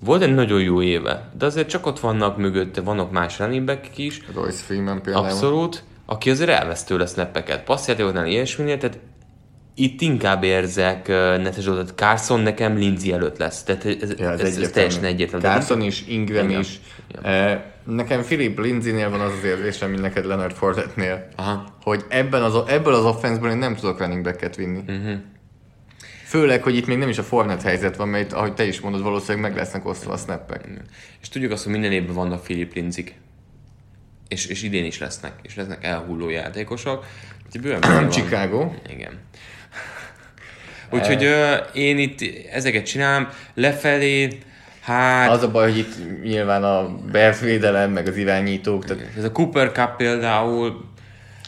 volt egy nagyon jó éve, de azért csak ott vannak mögötte, vannak más running back is, Royce Freeman például. Abszolút. Aki azért elvesz tőle snappeket. Passzjátékoknál ilyesminél, tehát itt inkább érzek uh, Netes Zsoltot. Carson nekem Lindsay előtt lesz. Tehát ez, Ja, ez, ez, ez teljesen egyértelmű. Carson is, Ingram Igen. is. Eh, Nekem Philip Lindsay-nél van az az érzésem, mint neked Leonard Fournette-nél, Aha. hogy ebben az, ebből az offenszből én nem tudok running back-et vinni. Uh-huh. Főleg, hogy itt még nem is a Fournette helyzet van, mert ahogy te is mondod, valószínűleg meg lesznek osztva a snappek. És tudjuk azt, hogy minden évben vannak Philip Lindsay. És, és idén is lesznek. És lesznek elhulló játékosok. Úgyhogy bőven. Chicago. Igen. Úgyhogy ö, én itt ezeket csinálom. Lefelé, hát... Az a baj, hogy itt nyilván a Bears védelem, meg az irányítók, tehát Ez a Cooper Cup például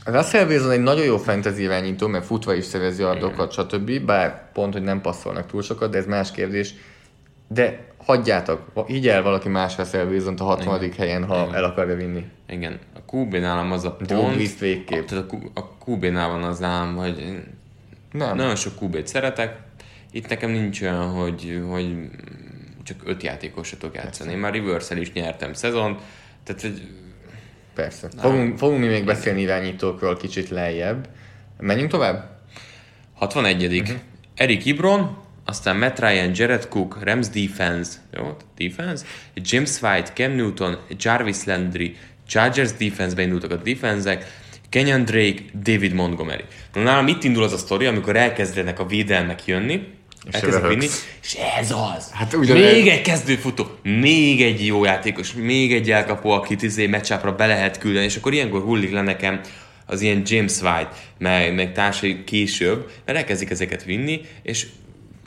Russell Wilson egy nagyon jó fantasy irányító, mert futva is szerez yardokat, stb. Bár pont, hogy nem passzolnak túl sokat, de ez más kérdés. De hagyjátok, higgyel valaki más Russell Wilson a 60. helyen, ha el akarja vinni. Igen, a QB nálam az a Drew pont, Brees végképp. tehát a, Q- a QB-nál van az nálam, hogy Nem. nagyon sok QB-t szeretek, itt nekem nincs olyan, hogy, hogy csak öt játékosra tudok játszani. Én már reverse is nyertem szezon, tehát hogy Persze. Fogunk, fogunk mi még beszélni irányítókról kicsit lejjebb. Menjünk tovább? 61 uh-huh. Eric Ibron, aztán Matt Ryan, Jared Cook, Rams Defense, jó, defense, James White, Cam Newton, Jarvis Landry, Chargers Defense-be indultak a defensek, Kenyon Drake, David Montgomery. Na, nálam itt indul az a sztori, amikor elkezdenek a védelmek jönni, elkezdenek vinni, és ez az. Hát még egy kezdőfutó, még egy jó játékos, még egy elkapó, akit izé meccsápra be lehet küldeni, és akkor ilyenkor hullik le nekem az ilyen James White, meg, meg társai később, mert elkezdik ezeket vinni, és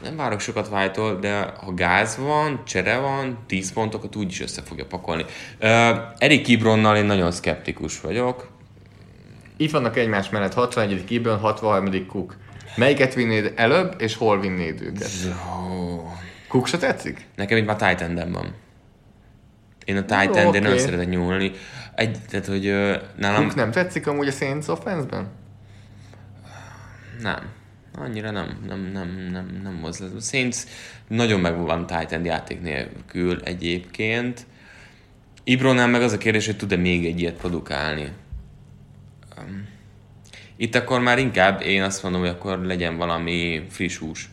nem várok sokat white de ha gáz van, csere van, 10 pontokat úgyis össze fogja pakolni. Uh, Erik Ibronnal én nagyon szkeptikus vagyok. Itt vannak egymás mellett 61. Ibron, 63. Cook. Melyiket vinnéd előbb, és hol vinnéd őket? Cook se tetszik? Nekem itt már endem van. Én a end okay. nem szeretek nyúlni. Egy, tehát, hogy uh, nálam... Cook nem tetszik amúgy a Saints offense-ben? Nem. Annyira nem, nem, nem, nem, nem az lesz. A Saints nagyon meg van tight end játék nélkül egyébként. Ibronnál meg az a kérdés, hogy tud-e még egy ilyet produkálni. Itt akkor már inkább én azt mondom, hogy akkor legyen valami friss hús.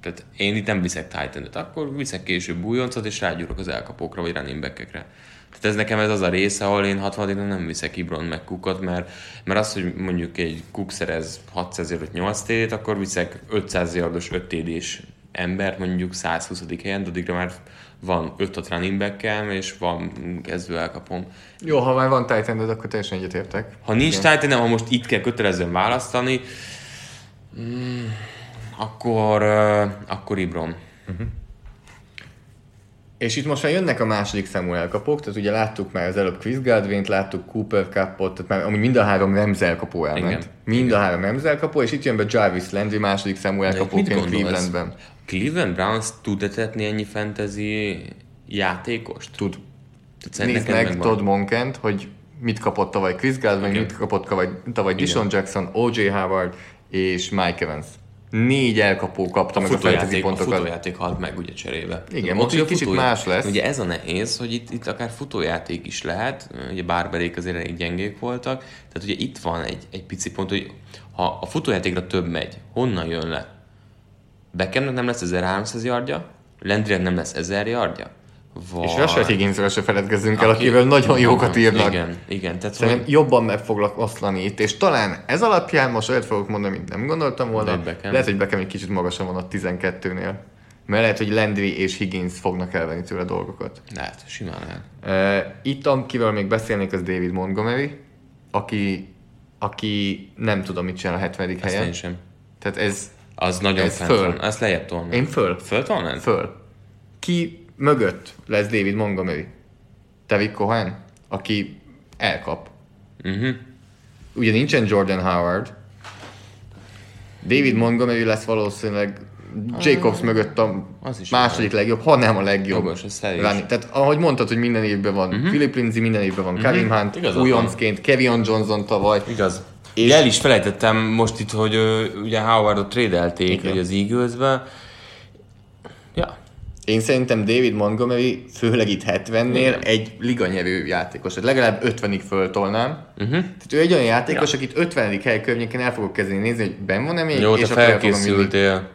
Tehát én itt nem viszek titan akkor viszek később újoncot, és rágyúrok az elkapókra, vagy running back-ekre. Tehát ez nekem ez az a része, ahol én 60 nem viszek Ibron meg Cookot, mert, mert az, hogy mondjuk egy Cook szerez 600 vagy 8 td akkor viszek 500 yardos 5 td embert mondjuk 120. helyen, de addigra már van 5 running back és van kezdő elkapom. Jó, ha már van titan akkor teljesen egyetértek. Ha nincs titan ha most itt kell kötelezően választani, mm, akkor, uh, akkor Ibron. Uh-huh. És itt most már jönnek a második számú elkapók, tehát ugye láttuk már az előbb Chris Godwin-t, láttuk Cooper Cupot, tehát már ami mind a három Rams elkapó elment. Igen. Mind Igen. a három Rams elkapó, és itt jön be Jarvis Landry második számú elkapóként Clevelandben. Cleveland Browns tud etetni ennyi fantasy játékost? Tud. Nézd meg Todd Monkent, hogy mit kapott tavaly Chris Godwin, okay. mit kapott tavaly, tavaly Dishon Jackson, O.J. Howard és Mike Evans négy elkapó kapta a meg a fantasy pontokat. A futójáték halt meg ugye cserébe. Igen, most egy kicsit más lesz. Ugye ez a nehéz, hogy itt, itt akár futójáték is lehet, ugye bárberék azért elég gyengék voltak, tehát ugye itt van egy, egy pici pont, hogy ha a futójátékra több megy, honnan jön le? Beckhamnek nem lesz 1300 yardja, Landrynek nem lesz 1000 yardja, vagy... És Rashad Higginsről se feledkezzünk el, Aki... akivel nagyon jókat írnak. Igen, igen. Tehát Szerintem hogy... jobban meg foglak oszlani itt, és talán ez alapján most olyat fogok mondani, mint nem gondoltam volna. Lehet, hogy Beckham egy kicsit magasan van a 12-nél. Mert lehet, hogy Landry és Higgins fognak elvenni tőle dolgokat. Lehet, simán lehet. Uh, itt, akivel még beszélnék, az David Montgomery, aki, aki nem tudom, mit csinál a 70. Ezt helyen. Én sem. Tehát ez... Az nagyon ez föl. Van. Ezt lejjebb tolni. Én föl. Föl tolnád? Föl. Ki mögött lesz David Montgomery. Tevik Cohen, aki elkap. Uh-huh. Ugye nincsen Jordan Howard. David Montgomery lesz valószínűleg Jacobs ah, mögött a az is második van. legjobb, ha nem a legjobb. Jogos, ez Tehát ahogy mondtad, hogy minden évben van uh-huh. Philip Lindsay, minden évben van uh-huh. Karim Hunt, újoncként, Kevin Johnson tavaly. Igaz. És el is felejtettem most itt, hogy ugye Howardot trédelték az Eagles-be. Ja, én szerintem David Montgomery, főleg itt 70-nél Igen. egy liganyerő játékos. Tehát legalább 50-ig föltolnám. Uh-huh. Tehát ő egy olyan játékos, ja. akit 50. hely környékén el fogok kezdeni nézni, hogy ben van-e még, Jó, és te felkészültél.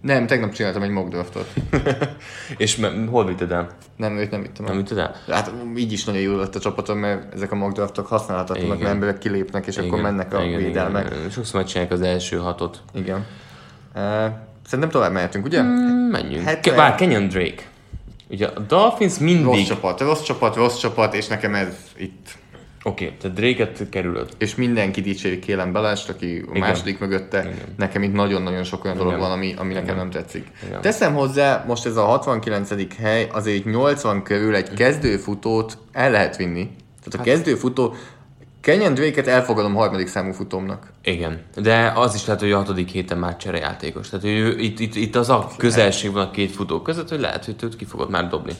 Nem, tegnap csináltam egy mock draftot. és me- hol vitted el? Nem, őt nem vittem el. Nem vitted el? Hát így is nagyon jó lett a csapatom, mert ezek a mock draftok használhatatlanak, mert emberek kilépnek, és igen, akkor mennek a igen, védelmek. Igen. Sokszor megcsinálják az első hatot. Igen. Uh, Szerintem tovább mehetünk, ugye? Mm, menjünk. 70... Vár, Kenyon Drake. Ugye a Dolphins mindig... Rossz csapat, rossz csapat, rossz csapat, és nekem ez itt... Oké, okay, tehát Drake-et kerülöd. És mindenki dicséri Kélen Balást, aki a Igen. második mögötte. Igen. Nekem itt nagyon-nagyon sok olyan Igen. dolog van, ami, ami nekem nem tetszik. Igen. Teszem hozzá, most ez a 69. hely, azért 80 körül egy kezdőfutót el lehet vinni. Tehát a hát... kezdőfutó Kenyan Drake-et elfogadom harmadik számú futómnak. Igen, de az is lehet, hogy a hatodik héten már cserejátékos. Tehát ő, itt, itt, itt az a közelség van a két futó között, hogy lehet, hogy őt ki fogod már dobni.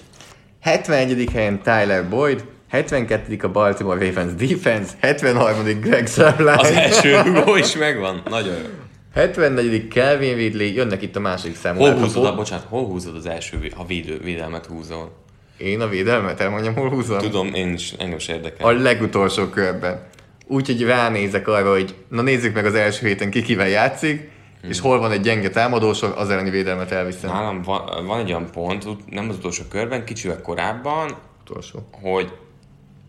71. helyen Tyler Boyd, 72. a Baltimore Ravens defense, 73. Greg Zuerlein. Az első Hugo is megvan, nagyon jó. 74. Kelvin Ridley, jönnek itt a másik számú. Hol húzod, a, bocsánat, hol húzod az első, ha védő, védelmet húzol? Én a védelmet elmondjam, hol húzom? Tudom, én is, engem is érdekel. A legutolsó körben. Úgyhogy ránézek arra, hogy na nézzük meg az első héten ki kivel játszik, hmm. és hol van egy gyenge támadósor, az elleni védelmet elviszem. Nálam van, van egy olyan pont, nem az utolsó körben, kicsivel korábban, utolsó. hogy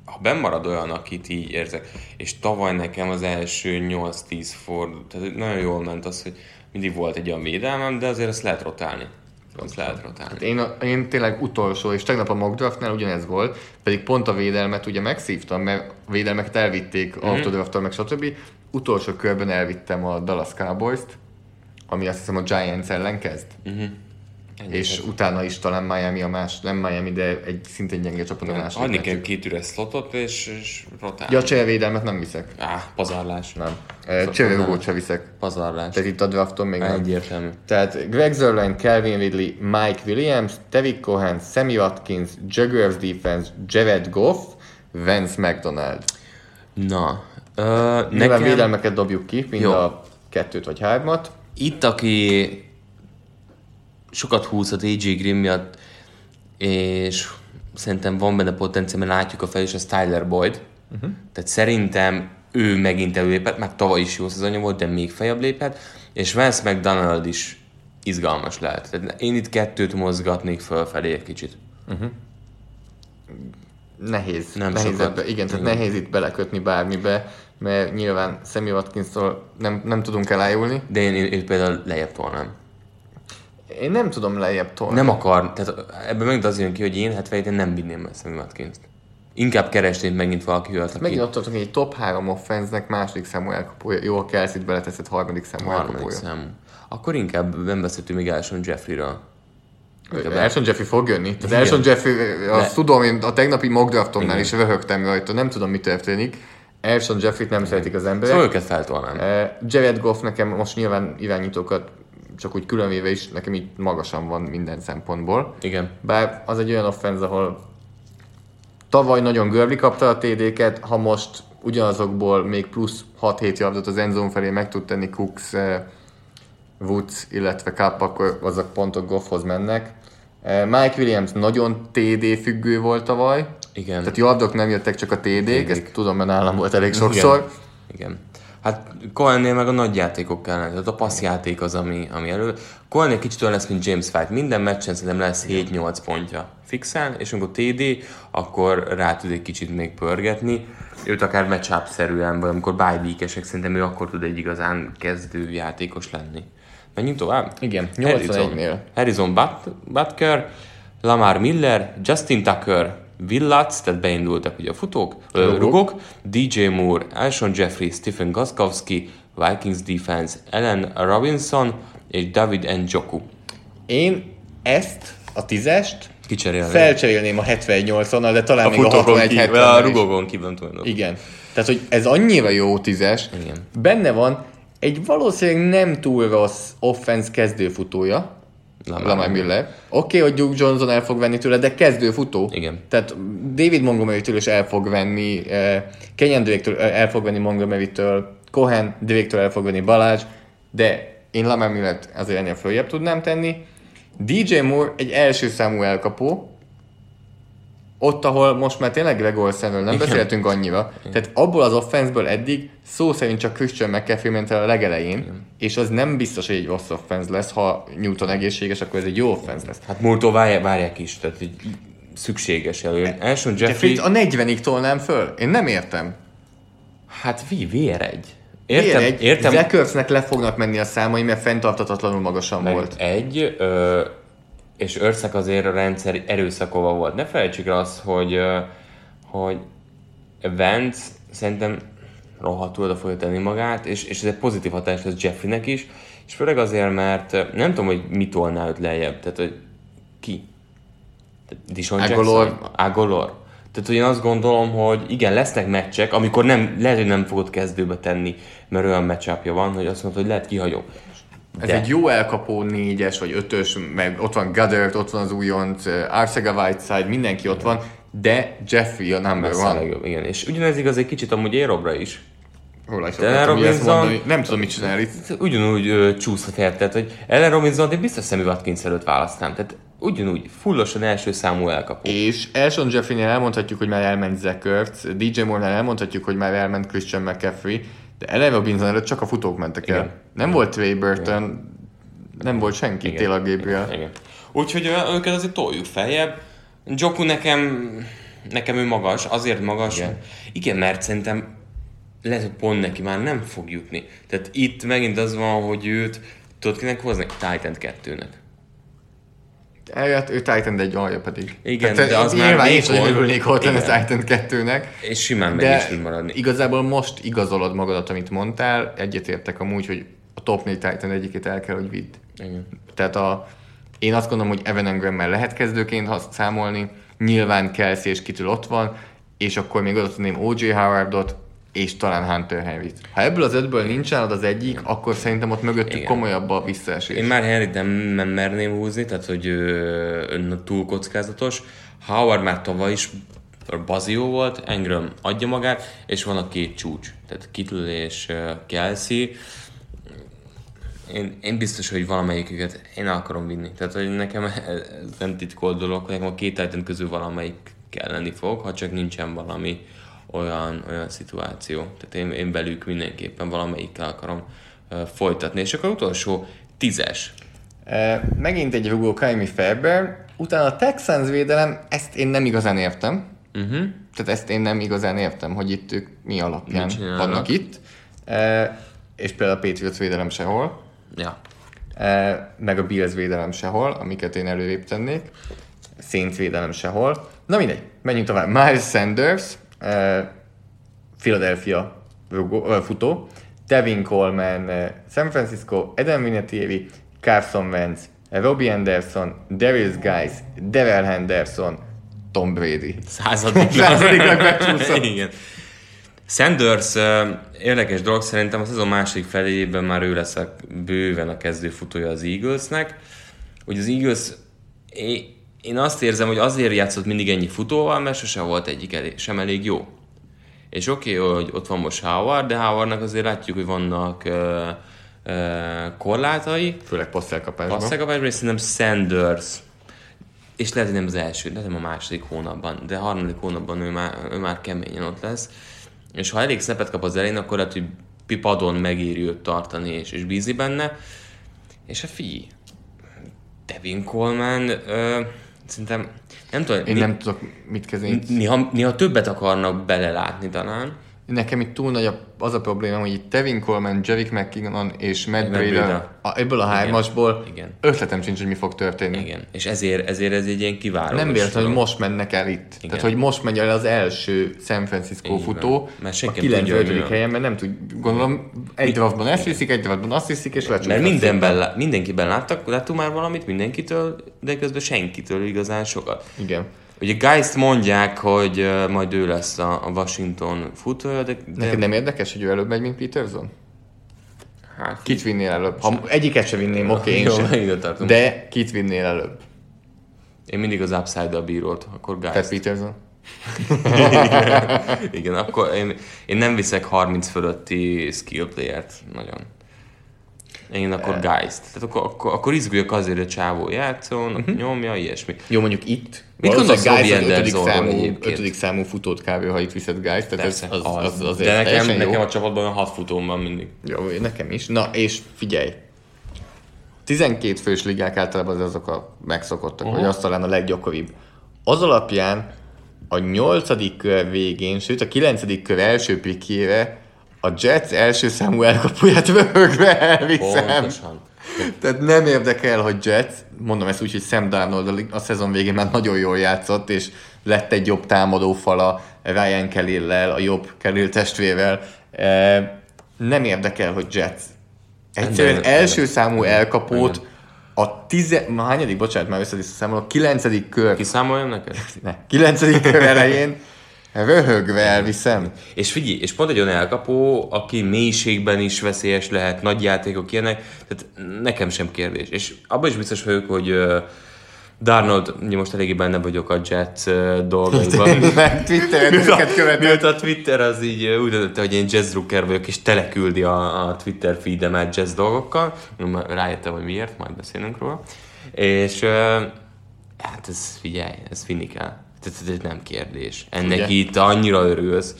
ha bemarad olyan, akit így érzek, és tavaly nekem az első 8-10 ford, tehát nagyon jól ment az, hogy mindig volt egy olyan védelmem, de azért ezt lehet rotálni az lehet rotálni. Hát én, a, én tényleg utolsó, és tegnap a mock draftnál ugyanez volt, pedig pont a védelmet ugye megszívtam, mert a védelmeket elvitték mm-hmm. autodraftal, meg stb. Utolsó körben elvittem a Dallas Cowboys-t, ami azt hiszem a Giants ellen kezd. Mm-hmm. Ennyi és ez. utána is talán Miami a más, nem Miami, de egy szintén gyenge csapat a második. Adni kell két üres slotot, és, és rotálni. Ja, cserevédelmet nem viszek. Á, pazarlás. Nem. Szóval Cserérugót se viszek. Pazarlás. Tehát itt a drafton még nem. Egyértelmű. Tehát Greg Zerline, Calvin Ridley, Mike Williams, Tevik Cohen, Sammy Watkins, Jaguars defense, Jared Goff, Vance McDonald. Na, uh, nekem... Nyilván védelmeket dobjuk ki, mind Jó. a kettőt vagy hármat. Itt, aki sokat húzhat AJ Green miatt, és szerintem van benne potenciál, mert látjuk a fel, és az Tyler Boyd. Uh-huh. Tehát szerintem ő megint előlépett, már tavaly is jó szezonja volt, de még feljebb lépett, és Vance McDonald is izgalmas lehet. Tehát én itt kettőt mozgatnék fölfelé egy kicsit. Nehéz. Nem nehéz sokat. ebbe, igen, tehát Igen. nehéz itt belekötni bármibe, mert nyilván Sammy watkins nem, nem tudunk elájulni. De én, én, én például lejjebb tolnám. Én nem tudom lejjebb tolni. Nem akar, tehát ebből megint az jön ki, hogy én 77 nem vinném el Sammy Watkins-t. Inkább keresnék megint valaki olyat, aki Megint ott tartunk, egy top 3 offenznek második számú elkapója. Jó, a Kelsey-t beleteszed harmadik számú harmadik elkapója. számú. Akkor inkább nem beszéltünk még Alshon Jeffrey-ről. Elson Jeffrey fog jönni. Tehát Igen. Elson Jeffrey, azt De- tudom, én a tegnapi mock draftomnál Igen. is röhögtem rajta, nem tudom, mi történik. Elson Jeffrey-t nem szeretik az emberek. Szóval őket feltolnám. Uh, Jared Goff nekem most nyilván irányítókat csak úgy különvéve is, nekem így magasan van minden szempontból. Igen. Bár az egy olyan offense, ahol tavaly nagyon Görli kapta a TD-ket, ha most ugyanazokból még plusz 6-7 yardot az endzone felé meg tud tenni Cooks, eh, Woods, illetve Cup, akkor azok pontok Goffhoz mennek. Eh, Mike Williams nagyon TD függő volt tavaly, Igen. tehát yardok nem jöttek, csak a TD-k, TD-k. ezt tudom, mert nálam volt elég sokszor. Igen. Igen. Hát Cohennél meg a nagy játékok kellene, tehát a passzjáték az, ami, ami elő. Cohennél kicsit olyan lesz, mint James White. Minden meccsen szerintem lesz 7-8 pontja fixen, és amikor TD, akkor rá tud egy kicsit még pörgetni. Őt akár matchup-szerűen, vagy amikor bye week szerintem ő akkor tud egy igazán kezdő játékos lenni. Menjünk tovább? Igen, Harrison. 81-nél. Harrison But- Butker, Lamar Miller, Justin Tucker, Will Lutz, tehát beindultak ugye a futók, rugok, rugok DJ Moore, Alshon Jeffrey, Stephen Goskowski, Vikings Defense, Ellen Robinson és David Njoku. Én ezt, a tízest, Kicserélni. felcserélném a 78-onnal, de talán a még a futókon 61 ki, 70 a rugókon kívül tudom. Igen. Tehát, hogy ez annyira jó tízes, Igen. benne van egy valószínűleg nem túl rossz offense kezdőfutója, Lamar Lamar Miller. Oké, okay, hogy Duke Johnson el fog venni tőle, de kezdőfutó. Igen. Tehát David Montgomery-től is el fog venni, eh, Kenyan Drake-től el fog venni Montgomery-től, Cohen Drake-től el fog venni Balázs, de én Lamar Millert azért ennél följebb tudnám tenni. DJ Moore egy első számú elkapó, ott, ahol most már tényleg Greg Olsenről nem Igen. beszéltünk annyira, tehát abból az offenseből eddig szó szerint csak Christian McCaffrey ment el a legelején, Igen. és az nem biztos, hogy egy rossz offense lesz, ha Newton egészséges, akkor ez egy jó offense lesz. Hát múltól várják, várják is, tehát így szükséges elő. Alshon Jeffrey Jeffrey, a 40-ig tolnám föl? Én nem értem. hát vi, VR1. Értem, Értem, egy, értem. Zach Ertznek le fognak menni a számai, mert fenntartatatlanul magasan Meg volt. Egy, ö, és Örszak azért a rendszer erőszakolva volt. Ne felejtsük el azt, hogy, hogy Vance szerintem rohadtul oda fogja tenni magát, és, és ez egy pozitív hatás lesz Jeffreynek is, és főleg azért, mert nem tudom, hogy mi tolná őt lejjebb, tehát hogy ki? Dishon Agolor. Agolor. Tehát, hogy én azt gondolom, hogy igen, lesznek meccsek, amikor nem, lehet, hogy nem fogod kezdőbe tenni, mert olyan matchupja van, hogy azt mondod, hogy lehet kihagyom. Ez egy jó elkapó négyes vagy ötös, meg ott van Goddard, ott van az újonc, uh, Arcega Whiteside, mindenki ott van, de Jeffrey a number Messze one. legjobb, igen. És ugyanez igaz egy kicsit amúgy Érobra is. Róla is Ellen Robinson- mondani. Nem tudom, mit csinál itt. Ugyanúgy ö, csúszhat el, tehát hogy Ellen Robinson, én biztos Sammy Watkins előtt választám. Tehát ugyanúgy, fullosan első számú elkapó. És Elson Jeffrey-nél elmondhatjuk, hogy már elment Zach Ertz, DJ Moore-nál elmondhatjuk, hogy már elment Christian McCaffrey, de Ellen Robinson előtt csak a futók mentek el. Igen. Nem volt Trey Burton, nem volt senki, Igen. Taylor Gabriel. Igen. Úgyhogy ö, őket azért toljuk feljebb. Joku nekem, nekem ő magas, azért magas. Igen. Igen, Igen mert szerintem lehet, hogy pont neki már nem fog jutni. Tehát itt megint az van, hogy őt tudod kinek hozni? Titan 2-nek. Eljött, ő Titan egy alja pedig. Igen, Tehát, de az már nyilván én is vékony. nagyon örülnék ott lenni Igen. Titan 2-nek. És simán meg is tud maradni. igazából most igazolod magadat, amit mondtál. Egyetértek amúgy, hogy top 4 Titan egyikét el kell, hogy vidd. Igen. Tehát a, én azt gondolom, hogy Evan Engrammel lehet kezdőként hasz- számolni, nyilván Kelsey és Kittle ott van, és akkor még oda tudném O.J. Howardot, és talán Hunter Henryt. Ha ebből az ötből nincs nálad az egyik, akkor szerintem ott mögöttük Igen. komolyabb a visszaesés. Én már Henryt nem, nem merném húzni, tehát hogy ö, túl kockázatos. Howard már tavaly is bazió volt, Engram adja magát, és van a két csúcs, tehát Kittle és Kelsey. Én, én biztos, hogy valamelyiküket én akarom vinni. Tehát, hogy nekem ez nem titkolt dolog, hogy nekem a két Titan közül valamelyik kell lenni fog, ha csak nincsen valami olyan, olyan szituáció. Tehát én, én velük mindenképpen valamelyikkel akarom uh, folytatni. És akkor utolsó tízes. E, megint egy rugó Kaimi Fairbairn, utána a Texans védelem, ezt én nem igazán értem. Uh-huh. Tehát ezt én nem igazán értem, hogy itt ők mi alapján vannak itt. E, és például a Patriots védelem sehol, Ja. e, meg a Bills védelem sehol, amiket én előrébb tennék. Saints védelem sehol. Na mindegy, menjünk tovább. Miles Sanders, e, Philadelphia ö, futó, Devin Coleman, e, San Francisco, Adam Vinatieri, Carson Wentz, Robbie Anderson, Darius Guys, Darrell Henderson, Tom Brady. Századik. Századiknak becsúszott. Igen. Sanders érdekes dolog, szerintem a szezon második felében már ő lesz a, bőven a kezdő futója az Eaglesnek. Hogy az Eagles, én, azt érzem, hogy azért játszott mindig ennyi futóval, mert sose volt egyik elég, sem elég jó. És oké, okay, hogy ott van most Howard, de Howardnak azért látjuk, hogy vannak uh, uh, korlátai, Főleg passzelkapásban. Passzakapásban, és szerintem Sanders, és lehet, hogy nem az első, lehet, nem a második hónapban, de a harmadik hónapban ő már, ő már keményen ott lesz. És ha elég szepet kap az elején, akkor lehet, hogy pipadon megéri őt tartani és, és bízni benne. És a figyelj, Devin Coleman, ö, szerintem, nem tudom, Én né- nem tudok mit kezdeni. néha, néha többet akarnak belelátni talán. Nekem itt túl nagy a, az a probléma, hogy itt Tevin Coleman, Jerry McKinnon és Matt Breida. a, ebből a hármasból Igen. ötletem sincs, hogy mi fog történni. Igen, és ezért, ezért ez egy ilyen kiváló. Nem véletlen, hogy most mennek el itt. Igen. Tehát, hogy most megy el az első San Francisco van. futó, Mert a senki hogy 95. mi helyen, mert nem tud, gondolom, egy draftban ezt viszik, egy draftban azt viszik, és lecsúszik. Mert mindenben, lá- mindenkiben láttak, láttunk már valamit mindenkitől, de közben senkitől igazán sokat. Igen. Ugye Geist mondják, hogy uh, majd ő lesz a, a Washington futója, de, de Neked nem érdekes, hogy ő előbb megy, mint Peterson? hát, Kit vinnél előbb? Ha egyiket se vinném, oké, én Jó, sem. ide tartunk. De kit vinnél előbb? én mindig az upside-a bírót, akkor Tehát Geist. Peterson? Igen, akkor én, én nem viszek 30 fölötti skill playert, nagyon. Én akkor Geist. Tehát akkor, akkor, akkor izguljak azért, hogy a csávó játszon, uh-huh. nyomja, ilyesmi. Jó, mondjuk itt. Mit gondolsz Guys Robbie az Andersonról számú, egyébként? ötödik számú futót kb. ha itt viszed Guys, tehát ez, Persze, az, az, az, azért de nekem, nekem a csapatban olyan hat futóm van mindig. Jó, nekem is. Na, és figyelj. 12 fős ligák általában azok a megszokottak, uh-huh. hogy az talán a leggyakoribb. Az alapján a nyolcadik kör végén, sőt a kilencedik kör első pikjére a Jets első számú elkapuját vöhögve elviszem. Pontosan. Tehát nem érdekel, hogy Jets, mondom ezt úgy, hogy Sam Darnold a szezon végén már nagyon jól játszott, és lett egy jobb támadó fala Ryan kelly a jobb Khalil testvérrel. E, Nem érdekel, hogy Jets. Egyszerűen Nem, nem, első nem. számú elkapót a tize... Ma hányadik, bocsánat, már össze számol, a kilencedik kör, Kiszámoljam neked? ne, kilencedik kör elején röhögve elviszem. És figyelj, és pont egy olyan elkapó, aki mélységben is veszélyes lehet, nagy játékok ilyenek, tehát nekem sem kérdés. És abban is biztos vagyok, hogy uh, Darnold, most eléggé benne vagyok a Jets dolgaiban. Meg Twitteren őket követett. A Twitter az így úgy döntötte, hogy én jazz drucker vagyok, és teleküldi a, a Twitter feedemet jazz dolgokkal. Rájöttem, hogy miért, majd beszélünk róla. És hát ez, figyelj, ez vinni kell. Tehát ez nem kérdés. Ennek Ugye? itt annyira örülsz.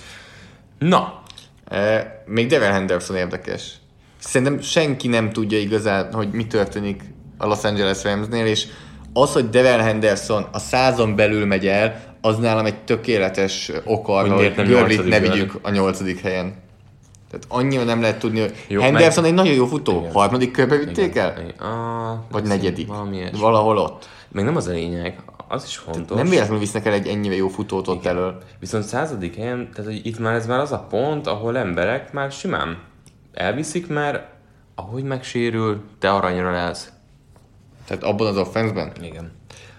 Na, E, még Devin Henderson érdekes. Szerintem senki nem tudja igazán, hogy mi történik a Los Angeles Ramsnél, és az, hogy Devin Henderson a százon belül megy el, az nálam egy tökéletes oka arra, Hogy hogy nyolcadik ne vigyük a nyolcadik helyen. Tehát annyira nem lehet tudni, hogy Jó, Henderson meg- egy nagyon jó futó. Igen. Harmadik körbe vitték el? Ah, Vagy negyedik? Valami. Valahol ott. Meg nem az a lényeg, az is fontos. Nem véletlenül visznek el egy ennyire jó futót ott elől. Viszont századik helyen, tehát hogy itt már ez már az a pont, ahol emberek már simán elviszik, mert ahogy megsérül, te aranyra lesz. Tehát abban az offenszben? Igen.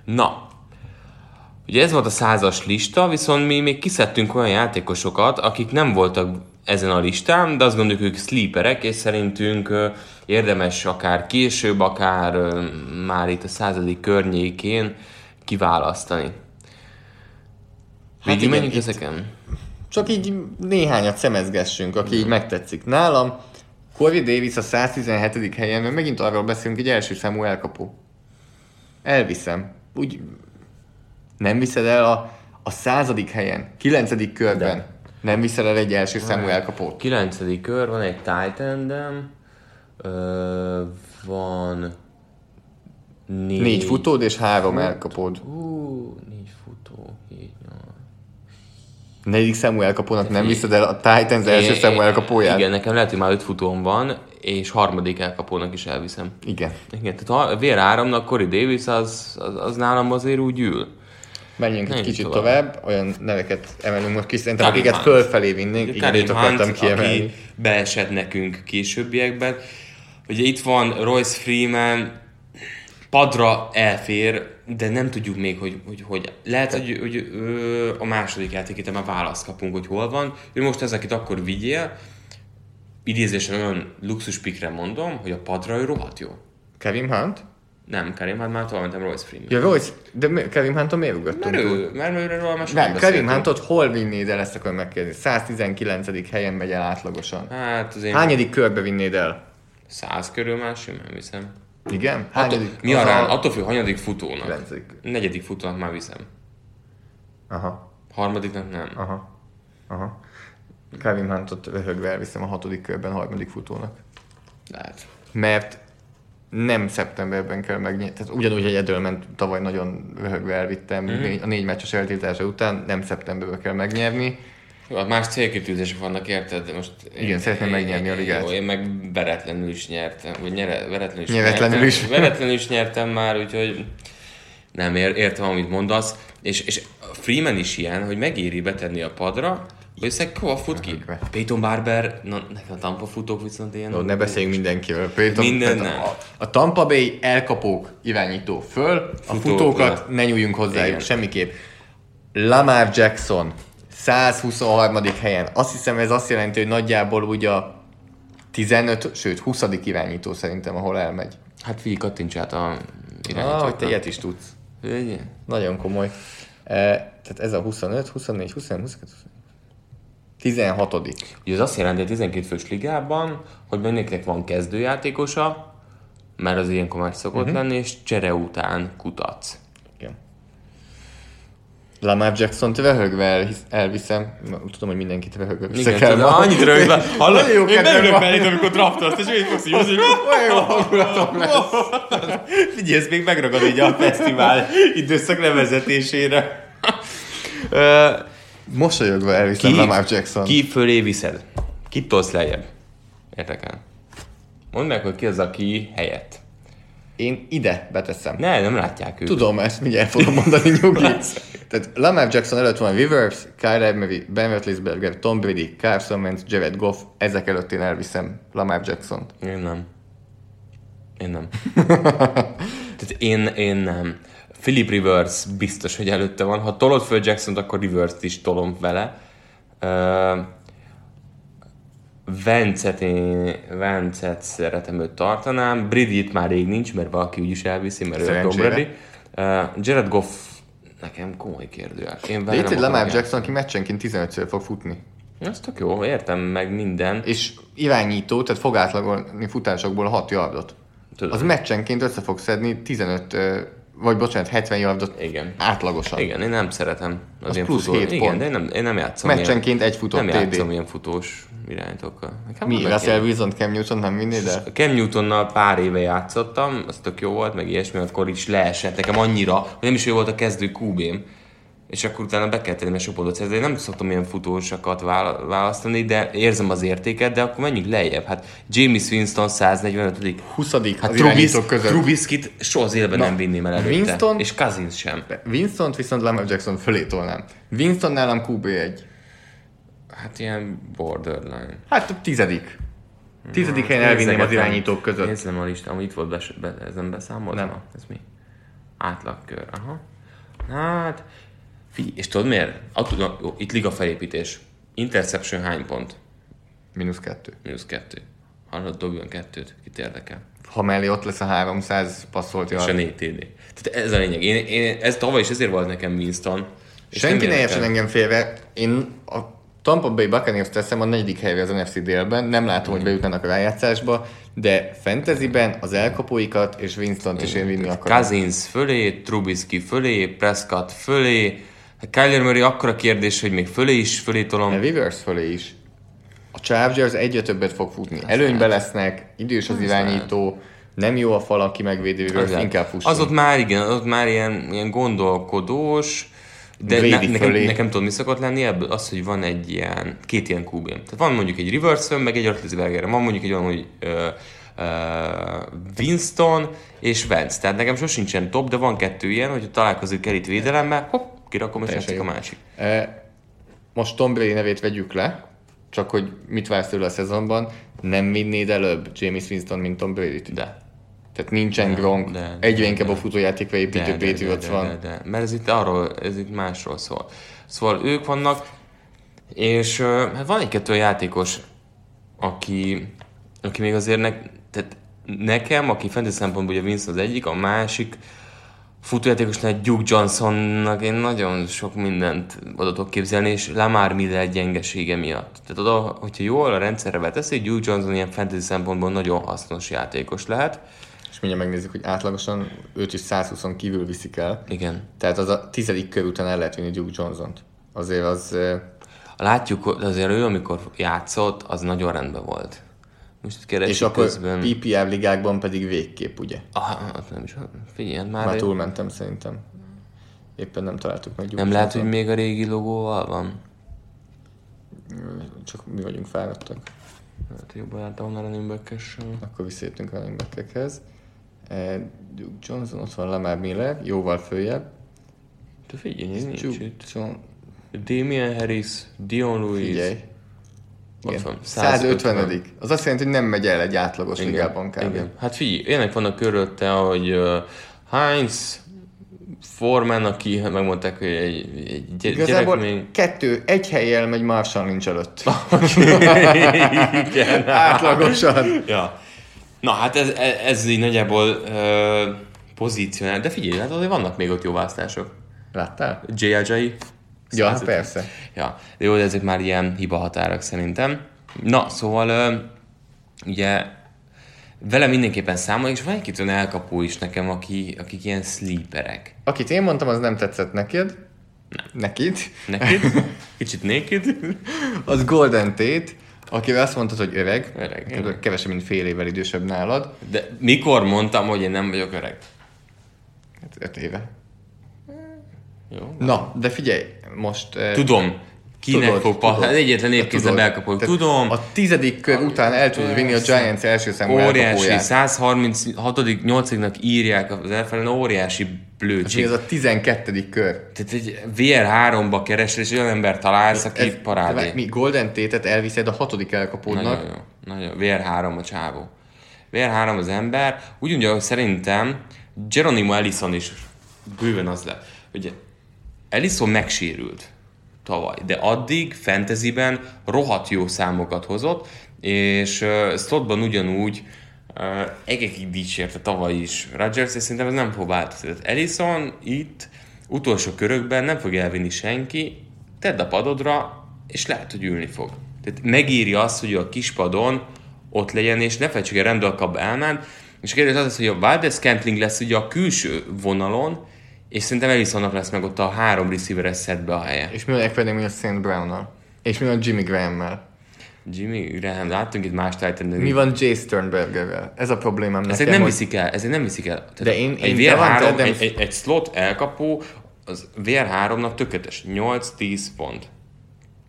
Na, ugye ez volt a százas lista, viszont mi még kiszedtünk olyan játékosokat, akik nem voltak ezen a listán, de azt gondoljuk, ők sleeperek, és szerintünk érdemes akár később, akár már itt a századik környékén kiválasztani. Végig igen, menjünk ezeken? Csak így néhányat szemezgessünk, aki így megtetszik. Nálam Corey Davis a 117. helyen, mert megint arról beszélünk, egy első számú elkapó. Elviszem. Úgy nem viszed el a, a századik helyen, kilencedik körben. Nem viszel el egy első számú elkapót? Kilencedik kör, van egy ö, van négy, Négy futód és három elkapód. Hú, négy futó, így, nyolc. Negyedik számú elkapónak nem viszed el a Titans első Én- számú elkapóját? Igen, nekem lehet, hogy már öt futóm van, és harmadik elkapónak is elviszem. Igen. Igen, tehát ha vér áramnak, Corey Davis az, az, az nálam azért úgy ül. Menjünk egy kicsit tovább. tovább. olyan neveket emelünk most ki, szerintem Karim akiket Hunt. fölfelé vinnénk, igen, őt akartam kiemelni. aki beesett nekünk későbbiekben. Ugye itt van Royce Freeman, padra elfér, de nem tudjuk még, hogy hogy, hogy. lehet, hogy, hogy ö, a második játékét már választ kapunk, hogy hol van. Ő most ez, akit akkor vigyél, idézésen olyan luxus pikre mondom, hogy a padra ő rohadt jó. Kevin Hunt? Nem, Karim, hát már tovább mentem Royce Freeman. Ja, Royce, de Kevin Hunton miért ugattunk Mert ő, mert őről már Nem, Kevin beszéltünk. Huntot hol vinnéd el, ezt akarom megkérdezni. 119. helyen megy el átlagosan. Hát az én Hányadik körbe vinnéd el? száz körül már simán viszem. Igen? Attól, Hányadik? mi Az arán? a- Attól függ, hanyadik futónak. Kilencedik. Negyedik futónak már viszem. Aha, Harmadiknak nem. aha, aha. Kevin Huntot röhögve elviszem a hatodik körben a harmadik futónak. Lehet. Mert nem szeptemberben kell megnyerni. Tehát ugyanúgy egy Edelment tavaly nagyon röhögve elvittem mm. a négy meccses eltiltása után, nem szeptemberben kell megnyerni. Jó, más célkitűzések vannak, érted? Most Igen, szeretném megnyerni a ligát. Jó, én meg veretlenül is nyertem, vagy nyere, veretlenül is Nyeretlenül nyertem. is. Veretlenül is nyertem már, úgyhogy nem ér, értem, amit mondasz. És, és Freeman is ilyen, hogy megéri betenni a padra, vagy szeg hova fut ki? Peyton Barber, na, nekem a Tampa futók viszont ilyen... Jó, ne beszéljünk mindenkiről. Például, Minden. A, a Tampa Bay elkapók irányító föl, a Futók futókat ne nyúljunk hozzájuk Igen. semmiképp. Lamar Jackson 123. helyen. Azt hiszem ez azt jelenti, hogy nagyjából ugye a 15, sőt 20. irányító szerintem, ahol elmegy. Hát figyelj, kattints át a Ah, hogy te ilyet is tudsz. Ugye? Nagyon komoly. E, tehát ez a 25, 24, 25, 22, 16. Ugye ez azt jelenti, hogy a 12 fős ligában, hogy mindenkinek van kezdőjátékosa, mert az ilyenkor már szokott uh-huh. lenni, és csere után kutatsz. Lamar Jackson-t röhögve elviszem. Na, tudom, hogy mindenkit röhögve vissza Igen, tudom, annyit rögve. Hallod? Jó Én van. megrögvelít, amikor draftolsz, és végig fogsz hogy Olyan jó hangulatom lesz. Figyelj, ezt még megragad így a fesztivál időszak levezetésére. Mosolyogva elviszem Lamar Jackson. Ki fölé viszed? Kit tolsz lejjebb? Érdekel. Mondd meg, hogy ki az, aki helyett. Én ide beteszem. Ne, nem látják őt. Tudom, ezt mindjárt fogom mondani nyugi. Tehát Lamar Jackson előtt van Rivers, Kyler Murray, Ben Roethlisberger, Tom Brady, Carson Wentz, Jared Goff. Ezek előtt én elviszem Lamar Jackson-t. Én nem. Én nem. Tehát én, én nem. Philip Rivers biztos, hogy előtte van. Ha tolod föl jackson akkor Rivers-t is tolom vele. Uh, Vencet, én, Vencet szeretem őt tartanám. Brady-t már rég nincs, mert valaki úgyis elviszi, mert ő a Tom. Brady. Uh, Jared Goff nekem komoly kérdőjel. Én De itt egy Lamar. Jackson, aki meccsenként 15-ször fog futni. Ez tök jó, értem meg minden. És irányító, tehát fog átlagolni futásokból 6 yardot. Tudom. Az meccsenként össze fog szedni 15, ö, vagy bocsánat, 70 yardot Igen. átlagosan. Igen, én nem szeretem az, Az ilyen plusz futó. hét Igen, pont. de én nem, én nem játszom Meccsenként egy futott Nem TD. játszom ilyen futós irányítókkal. Nekem Mi, Russell Wilson, Cam Newton nem vinnéd el? Cam Newtonnal pár éve játszottam, az tök jó volt, meg ilyesmi, akkor is leesett nekem annyira, hogy nem is ő volt a kezdő QB-m. És akkor utána be kell tenni, mert sok pontot szerzni. Én nem szoktam ilyen futósokat vála- választani, de érzem az értéket, de akkor menjünk lejjebb. Hát James Winston 145 20. Hát Trubis, között. Trubiskit soha az életben Na, nem vinném el előtte. Winston- És Cousins sem. Winston-t viszont Lamar Jackson fölé tolnám. Winston nálam QB1. Hát ilyen borderline. Hát a tizedik. Tizedik helyen elvinném az irányítók között. Nézzem a listán, hogy itt volt be, be, ezen beszámolva. Nem. Ez mi? Átlagkör. Aha. Hát, figyelj, és tudod miért? Attól, jó, itt liga felépítés. Interception hány pont? Mínusz kettő. Minusz kettő. Hallod, dobjon kettőt, kit érdekel. Ha mellé ott lesz a 300 passzolt És a yard. 4 TD. Tehát ez a lényeg. Én, én, ez tavaly is ezért volt nekem Winston. Senki ne értsen engem félve. Én a Tampa Bay Buccaneers teszem a negyedik helyre az NFC délben. Nem látom, hogy bejutnának a rájátszásba, de fantasyben az elkapóikat és Winston-t is én vinni akarom. Cousins fölé, Trubisky fölé, Prescott fölé, Kyler Murray akkora kérdés, hogy még fölé is, fölé tolom. A Rivers fölé is. A Chargers egyre többet fog futni. Előnybe lesznek, idős az irányító, nem jó a fal, aki megvédi Rivers, inkább fusson. Az ott már igen, az ott már ilyen, ilyen gondolkodós, de Brady ne, nekem, fölé. nekem tudod, mi szokott lenni ebből? Az, hogy van egy ilyen, két ilyen qb Tehát van mondjuk egy Riverson, meg egy Roethlisberger. Van mondjuk egy olyan, hogy ö, ö, Winston és Vance. Tehát nekem sosincsen top, de van kettő ilyen, hogy találkozik Kerit védelemmel, hopp, kirakom és játszik a másik. E, Most Tom Brady nevét vegyük le, csak hogy mit vársz tőle a szezonban, nem vinnéd előbb James Winston, mint Tom Brady-t. De. Tehát nincsen Gronk, de- egyre de- inkább a de. futójátékra építő Patriots de, van. de, de, mert ez itt arról, ez itt másról szól. Szóval ők vannak, és hát van egy-kettő játékos, aki, aki még azért ne, tehát nekem, aki fantasy szempontból ugye Vince az egyik, a másik futójátékosnál Duke Johnsonnak én nagyon sok mindent oda tudok képzelni, és Lamar Miller gyengesége miatt. Tehát oda, hogyha jól a rendszerre beteszi, Duke Johnson ilyen fantasy szempontból nagyon hasznos játékos lehet. És mindjárt megnézzük, hogy átlagosan őt is 120 kívül viszik el. Igen. Tehát az a tizedik kör után el lehet vinni Duke Johnson-t. Azért az... Látjuk, azért ő, amikor játszott, az nagyon rendben volt. Most keresik És akkor közben... PPR ligákban pedig végképp, ugye? Aha, hát nem is, figyelj, hát már, Már már túlmentem szerintem. Éppen nem találtuk meg nem lehet, hogy még a régi logóval van. Csak mi vagyunk fáradtak. Hát jobban jártam a running back Akkor visszajöttünk running back-ekhez. Eh, Duke Johnson, ott van Lamar Miller, jóval följebb. De figyelj, ez nincs Duke itt. John... Damien Harris, Dion Lewis. Figyelj. Igen. van. 150 Az azt jelenti, hogy nem megy el egy átlagos ligában kb. igen. Hát figyelj, ilyenek vannak körülötte, hogy uh, Heinz, Foreman, aki hát megmondták, hogy egy, egy gy- Igazából gyerek még... kettő, egy helyjel megy Marshall nincs előtt. Igen. Átlagosan. Ja. Na hát ez, ez, ez így nagyjából uh, pozícionál. De figyelj, hát azért vannak még ott jó választások. Láttál? J.J. Ja, hát persze. Ja, de jó, de ezek már ilyen hiba határok szerintem. Na, szóval uh, ugye vele mindenképpen számolok, és van egy olyan elkapó is nekem, aki, akik ilyen sleeperek. Akit én mondtam, az nem tetszett neked. Neked. Neked? Kicsit naked? Az Golden Tate, akivel azt mondtad, hogy öreg. Öreg, igen. Kevesebb, mint fél évvel idősebb nálad. De mikor mondtam, hogy én nem vagyok öreg? Hát öt éve. Jó. Na, de figyelj, most... eh, Tudom, kinek Tudod, fog pa- tudod. hát egyetlen évkézzel. Tehát Tudom, A tizedik kör után el tudod vinni a Giants első számú óriási, elkapóját. 136 8 írják az elfelen, óriási És blödség. ez a tizenkettődik kör. Tehát egy VR3-ba keresel, és olyan ember találsz, aki Ez- parádé. Mi Golden Tate-et elviszed a hatodik elkapódnak. Nagyon jó. Nagyon jó. VR3 a csávó. VR3 az ember. Úgy mondja, hogy szerintem Geronimo Ellison is bőven az lett. Ugye Ellison megsérült tavaly, de addig fantasyben rohadt jó számokat hozott, és uh, slotban ugyanúgy uh, egekig dicsérte tavaly is Rodgers, és szerintem ez nem fog változni. Ellison itt utolsó körökben nem fog elvinni senki, tedd a padodra, és lehet, hogy ülni fog. Tehát megéri azt, hogy a kispadon ott legyen, és ne felejtsük el, Randall Cobb elment, és a kérdés az hogy a Valdez Scantling lesz ugye a külső vonalon, és szerintem Ellisonnak lesz meg ott a három receiveres setbe a helye. És mi a pedig a St. Brown-nal? És mi van Jimmy Graham-mel? Jimmy Graham, láttunk itt más titan Mi van Jay Sternbergerrel? Ez a problémám Ezek nekem, nem hogy- viszik el, ezek nem viszik el. Tehát De én- egy én VR3, Davante egy, Adams- egy, egy, slot elkapó, az VR3-nak tökéletes. 8-10 pont.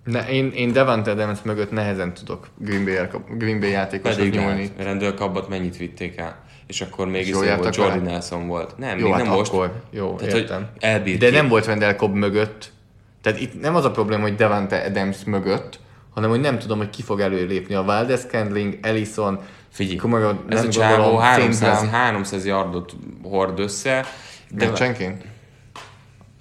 Ne, én, én Devante Adams mögött nehezen tudok Green Bay, Green Bay játékoshoz Pedig nyúlni. lehet. Randall Cobbot mennyit vitték el? És akkor még is volt, vele? Nelson volt. Nem, Jó, még hát nem most. akkor. Jó, Tehát, értem. hogy De ki. nem volt Randall Cobb mögött. Tehát itt nem az a probléma, hogy Devante Adams mögött, hanem hogy nem tudom, hogy ki fog előlépni. A Valdez Scandling, Ellison, Figyelj, Kumaga, ez a csávó gondolom, 300, St. Brown. 300 yardot hord össze, de Meccsenként?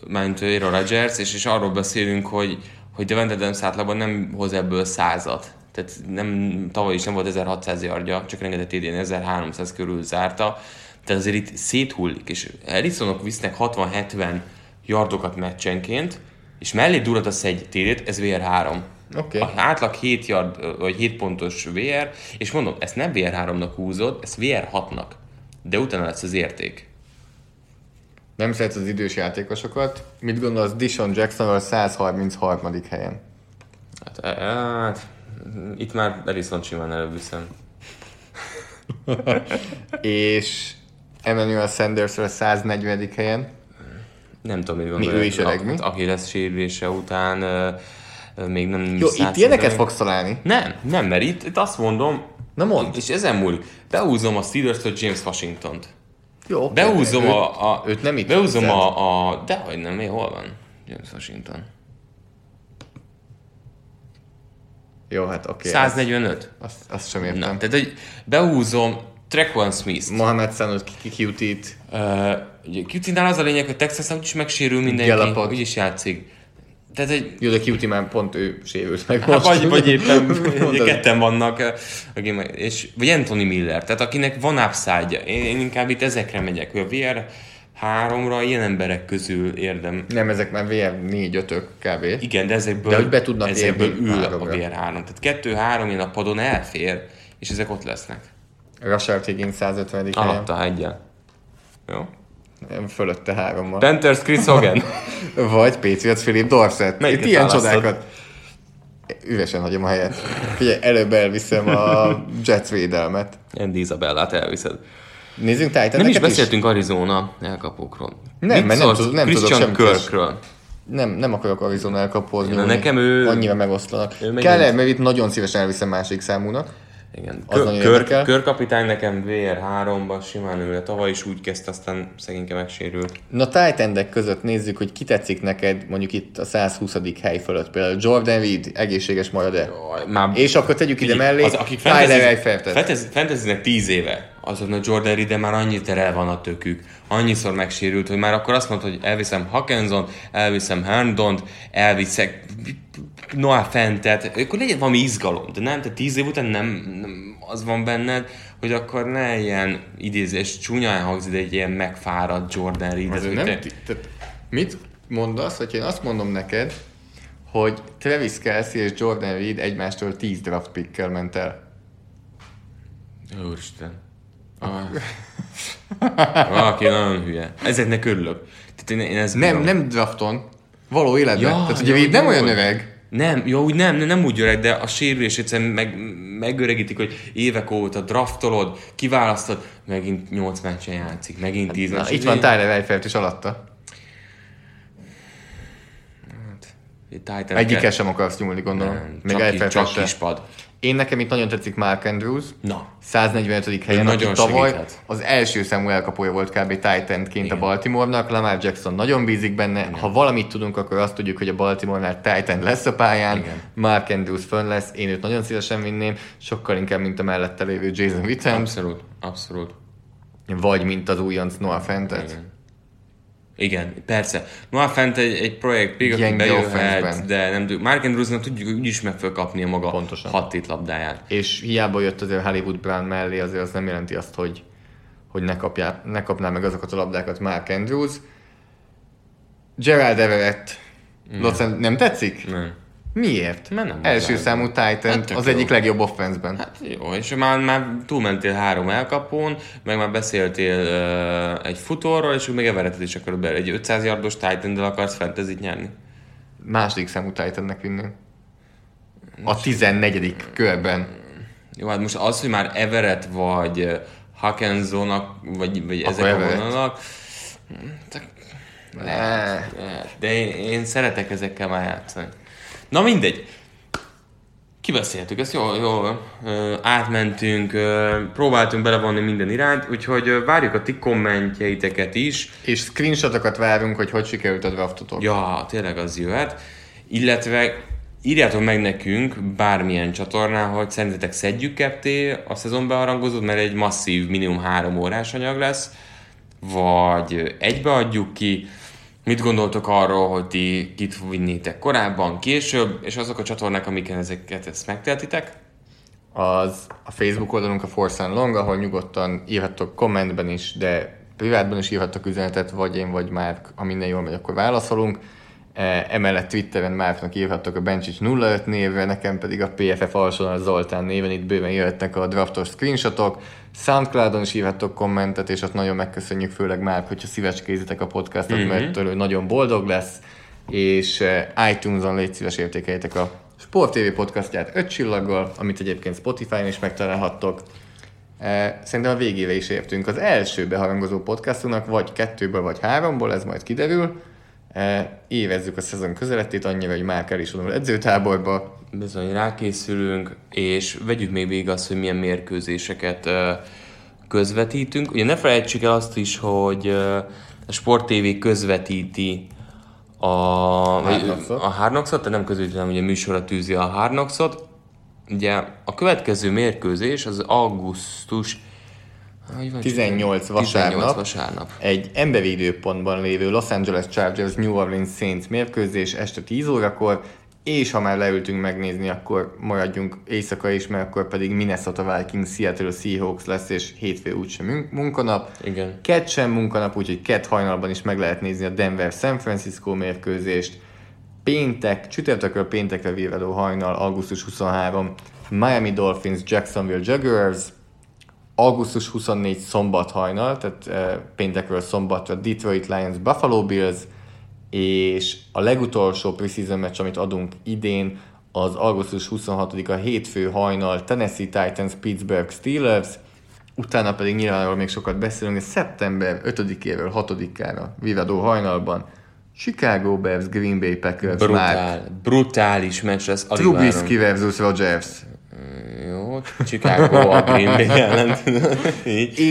mint Aaron Rodgers, és, és arról beszélünk, hogy, hogy Devante Adams átlagban nem hoz ebből százat. Tehát nem, tavaly is nem volt 1600 yardja, csak rengeteg TD-n 1300 körül zárta. Tehát azért itt széthullik, és Ellisonok visznek 60-70 yardokat meccsenként, és mellé duratasz egy TD-t, ez VR3. Oké. A átlag 7 yard, vagy 7 pontos VR, és mondom, ezt nem VR3-nak húzod, ezt VR6-nak. De utána lesz az érték. Nem szeret az idős játékosokat. Mit gondolsz Dishon Jacksonról 133. helyen? Hát, e- hát, itt már Ellison simán előbb viszem. És Emmanuel Sandersről 140. helyen. Nem tudom, mit Mi, gondolod. ő is öreg, mi? Aki lesz sérülése után még nem... Jó, itt ilyeneket fogsz találni. Nem, nem, mert itt, itt azt mondom, Na mondd. és ezen múlik. Beúzom a Steelers-től James Washington-t. Jó. Beúzom őt, a, a... őt nem itt hiszed. a, a... Dehogy nem, mi, hol van? James Washington. Jó, hát oké. 145? Azt, azt sem Na, értem. tehát hogy beúzom Trequan Smith-t. Mohamed Sanot QT-t. Uh, QT-nál az a lényeg, hogy Texas úgyis megsérül mindenki, Gallopot. úgyis játszik. Tehát egy Jó, de QT már pont ő sérült meg Hát most. vagy, vagy éppen ketten vannak, eh, és, vagy Anthony Miller, tehát akinek van upside én, én inkább itt ezekre megyek, hogy a VR háromra ilyen emberek közül érdem. Nem, ezek már VR 4 5 kb. Igen, de ezekből, De hogy be tudnak ezekből érni ül a. VR 3. Tehát kettő-három ilyen a padon elfér, és ezek ott lesznek. Rashard Higgins 150. helyen. Alatta egyen. Jó. Fölötte hárommal. Panthers Chris Hogan. Vagy Patriots Philip Dorset. Melyiket Itt ilyen választod? csodákat. Üresen hagyom a helyet. Figyelj, előbb elviszem a Jets védelmet. Andy Isabellát elviszed. Nézzünk titan Nem is beszéltünk Arizona elkapókról. Nem, Mit mert nem tud- nem tudok Christian semmit is. Kirkről. Nem, nem akarok Arizona elkapózni. Na, nekem ő- Annyira megoszlanak. Keller Merritt nagyon szívesen elviszem másik számúnak. Igen. Az Kör, kör, körkapitány nekem VR3-ban simán ül, tavaly is úgy kezdte, aztán szegényke megsérült. Na titan között nézzük, hogy ki tetszik neked mondjuk itt a 120. hely fölött. Például Jordan Reed egészséges marad-e? Már És akkor tegyük ide mellé az, akik fantasy, Eifeltet. fantasy, fantasynek 10 éve, azon a Jordan Reed, de már annyit terel van a tökük, annyiszor megsérült, hogy már akkor azt mondta, hogy elviszem Hawkinson, elviszem Herndont, elviszek Noah Fentet, akkor legyen valami izgalom, de nem, te 10 év után nem, nem az van benned, hogy akkor ne ilyen idézés csúnyán hangzik, de egy ilyen megfáradt Jordan Reed. ez nem, te- tehát mit mondasz, hogy én azt mondom neked, hogy Travis Kelsey és Jordan Reed egymástól 10 draft pickkel ment el. Úristen. Ah. Valaki nagyon hülye. Ezeknek örülök. Tehát én, én ezt Nem, bírom. nem drafton, való életben. Ja, Tehát ugye ja, Reed nem olyan öreg. Nem, jó, úgy nem, nem úgy öreg, de a sérülés egyszerűen meg, megöregítik, hogy évek óta draftolod, kiválasztod, megint 8 meccsen játszik, megint 10 Na, meccs. itt van Tyler Eifert is alatta. Titan Egyikkel sem akarsz nyúlni, gondolom. Nem, Még csak, Eifert csak kispad. Én nekem itt nagyon tetszik Mark Andrews. Na, 145. helyen, nagyon tavaly segíthet. az első számú elkapója volt kb. Titanként a Baltimore-nak. Lamar Jackson nagyon bízik benne. Igen. Ha valamit tudunk, akkor azt tudjuk, hogy a Baltimore-nál Titan lesz a pályán. Igen. Mark Andrews fönn lesz. Én őt nagyon szívesen vinném. Sokkal inkább, mint a mellette lévő Jason Witten. abszolút, abszolút. Vagy mint az újonc Noah Fentet. Igen. Igen, persze. Noah Fent egy, egy projekt, Gyenge bejöhet, de nem tudjuk. Mark Andrewsnak tudjuk, hogy úgyis meg fel kapni a maga Pontosan. hat labdáját. És hiába jött azért Hollywood Brown mellé, azért az nem jelenti azt, hogy, hogy ne, kapjá, ne kapná meg azokat a labdákat Mark Andrews. Gerald Everett. Nem. nem tetszik? Nem. Miért? Mert nem Első az számú Titan, Hát az jó. egyik legjobb offenszben. Hát jó, és már, már túlmentél három elkapón, meg már beszéltél uh, egy futóról, és még Everettet is akarod bele. Egy 500 yardos titan akarsz fentezit nyerni. Második számú Titannek vinném. A 14. körben. Jó, hát most az, hogy már Everett vagy Hawkinsonak, vagy, vagy ezek Everett. a vonalak, Ne. de én, én szeretek ezekkel már játszani. Na mindegy. Kibeszéltük ezt, jó, jó, átmentünk, próbáltunk belevonni minden irányt, úgyhogy várjuk a ti kommentjeiteket is. És screenshotokat várunk, hogy hogy sikerült a draftotok. Ja, tényleg az jöhet. Illetve írjátok meg nekünk bármilyen csatornán, hogy szerintetek szedjük ketté a szezon beharangozót, mert egy masszív, minimum három órás anyag lesz, vagy egybeadjuk ki. Mit gondoltok arról, hogy ti kit vinnétek korábban, később, és azok a csatornák, amiken ezeket ezt megtehetitek? Az a Facebook oldalunk a Force and Long, ahol nyugodtan írhattok kommentben is, de privátban is írhattok üzenetet, vagy én, vagy már, ha minden jól megy, akkor válaszolunk. E, emellett Twitteren Márknak írhattok a Bencsics 05 névre, nekem pedig a PFF alsónal Zoltán néven, itt bőven jöhetnek a draftos screenshotok. Soundcloudon is írhattok kommentet, és azt nagyon megköszönjük, főleg már, hogyha szívecskézitek a podcastot, mm-hmm. mert tőle nagyon boldog lesz, és e, iTunes-on légy szíves értékeljétek a Sport TV podcastját 5 csillaggal, amit egyébként Spotify-on is megtalálhattok. E, szerintem a végére is értünk. Az első beharangozó podcastunknak vagy kettőből, vagy háromból, ez majd kiderül. E, évezzük a szezon közeletét annyira, hogy már el is vonul edzőtáborba. Bizony, rákészülünk, és vegyük még végig azt, hogy milyen mérkőzéseket közvetítünk. Ugye ne felejtsük el azt is, hogy a Sport TV közvetíti a, a Hárnoxot, tehát nem közvetíti, hanem ugye műsorra tűzi a Hárnoxot. Ugye a következő mérkőzés az augusztus 18 vasárnap, 18 vasárnap. Egy emberi időpontban lévő Los Angeles Chargers New Orleans Saints mérkőzés este 10 órakor, és ha már leültünk megnézni, akkor maradjunk éjszaka is, mert akkor pedig Minnesota Vikings Seattle Seahawks lesz, és hétfő úgysem munkanap. Igen. Kett sem munkanap, úgyhogy kett hajnalban is meg lehet nézni a Denver San Francisco mérkőzést. Péntek, csütörtökről péntekre virradó hajnal, augusztus 23, Miami Dolphins Jacksonville Jaguars, augusztus 24 szombat hajnal, tehát e, péntekről szombatra Detroit Lions Buffalo Bills, és a legutolsó preseason meccs, amit adunk idén, az augusztus 26-a hétfő hajnal Tennessee Titans Pittsburgh Steelers, utána pedig nyilván még sokat beszélünk, és szeptember 5-éről 6-ára Vivadó hajnalban Chicago Bears Green Bay Packers Brutál, már. brutális meccs lesz. Trubisky versus Rodgers. Jó, Chicago a Green Bay ellen.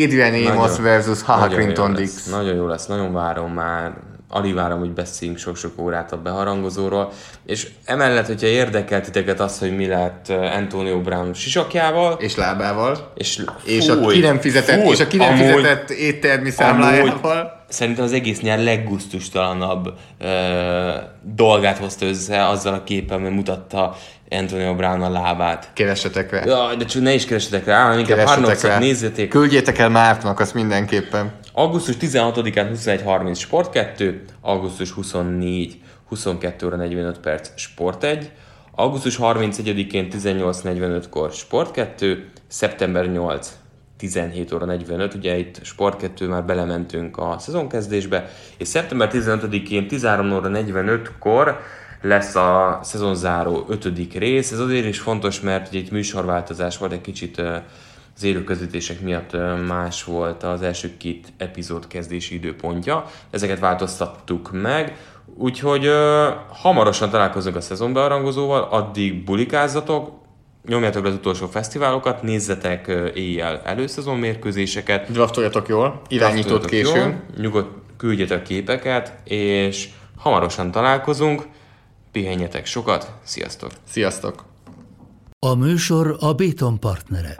Adrian Amos versus Haha Clinton Dix. Nagyon jó lesz, nagyon várom már alig várom, hogy beszéljünk sok-sok órát a beharangozóról, és emellett, hogyha érdekel titeket az, hogy mi lett Antonio Brown sisakjával, és lábával, és, és fúj, a ki nem fizetett, fúj, és a ki nem amúgy, fizetett éttermi számlájával. Szerintem az egész nyár leggusztustalanabb ö, dolgát hozta össze azzal a képen, mert mutatta Antonio Brown a lábát. Keressetek rá. Ja, de csak ne is keressetek rá, hanem inkább Harnoxot nézzétek. Küldjétek el Márknak, azt mindenképpen. Augusztus 16-án 21.30 Sport 2, augusztus 24 22 óra 45 perc Sport 1, augusztus 31-én 18.45-kor Sport 2, szeptember 8 17 óra 45, ugye itt Sport 2 már belementünk a szezonkezdésbe, és szeptember 15-én 13 óra 45-kor lesz a szezonzáró ötödik rész. Ez azért is fontos, mert ugye itt műsorváltozás volt, egy kicsit az élő miatt más volt az első két epizód kezdési időpontja. Ezeket változtattuk meg, úgyhogy uh, hamarosan találkozunk a szezonbearangozóval, addig bulikázzatok, nyomjátok az utolsó fesztiválokat, nézzetek éjjel előszezon mérkőzéseket. Draftoljatok jól, irányított későn. Jól, nyugodt küldjetek képeket, és hamarosan találkozunk. Pihenjetek sokat, sziasztok! Sziasztok! A műsor a Béton partnere.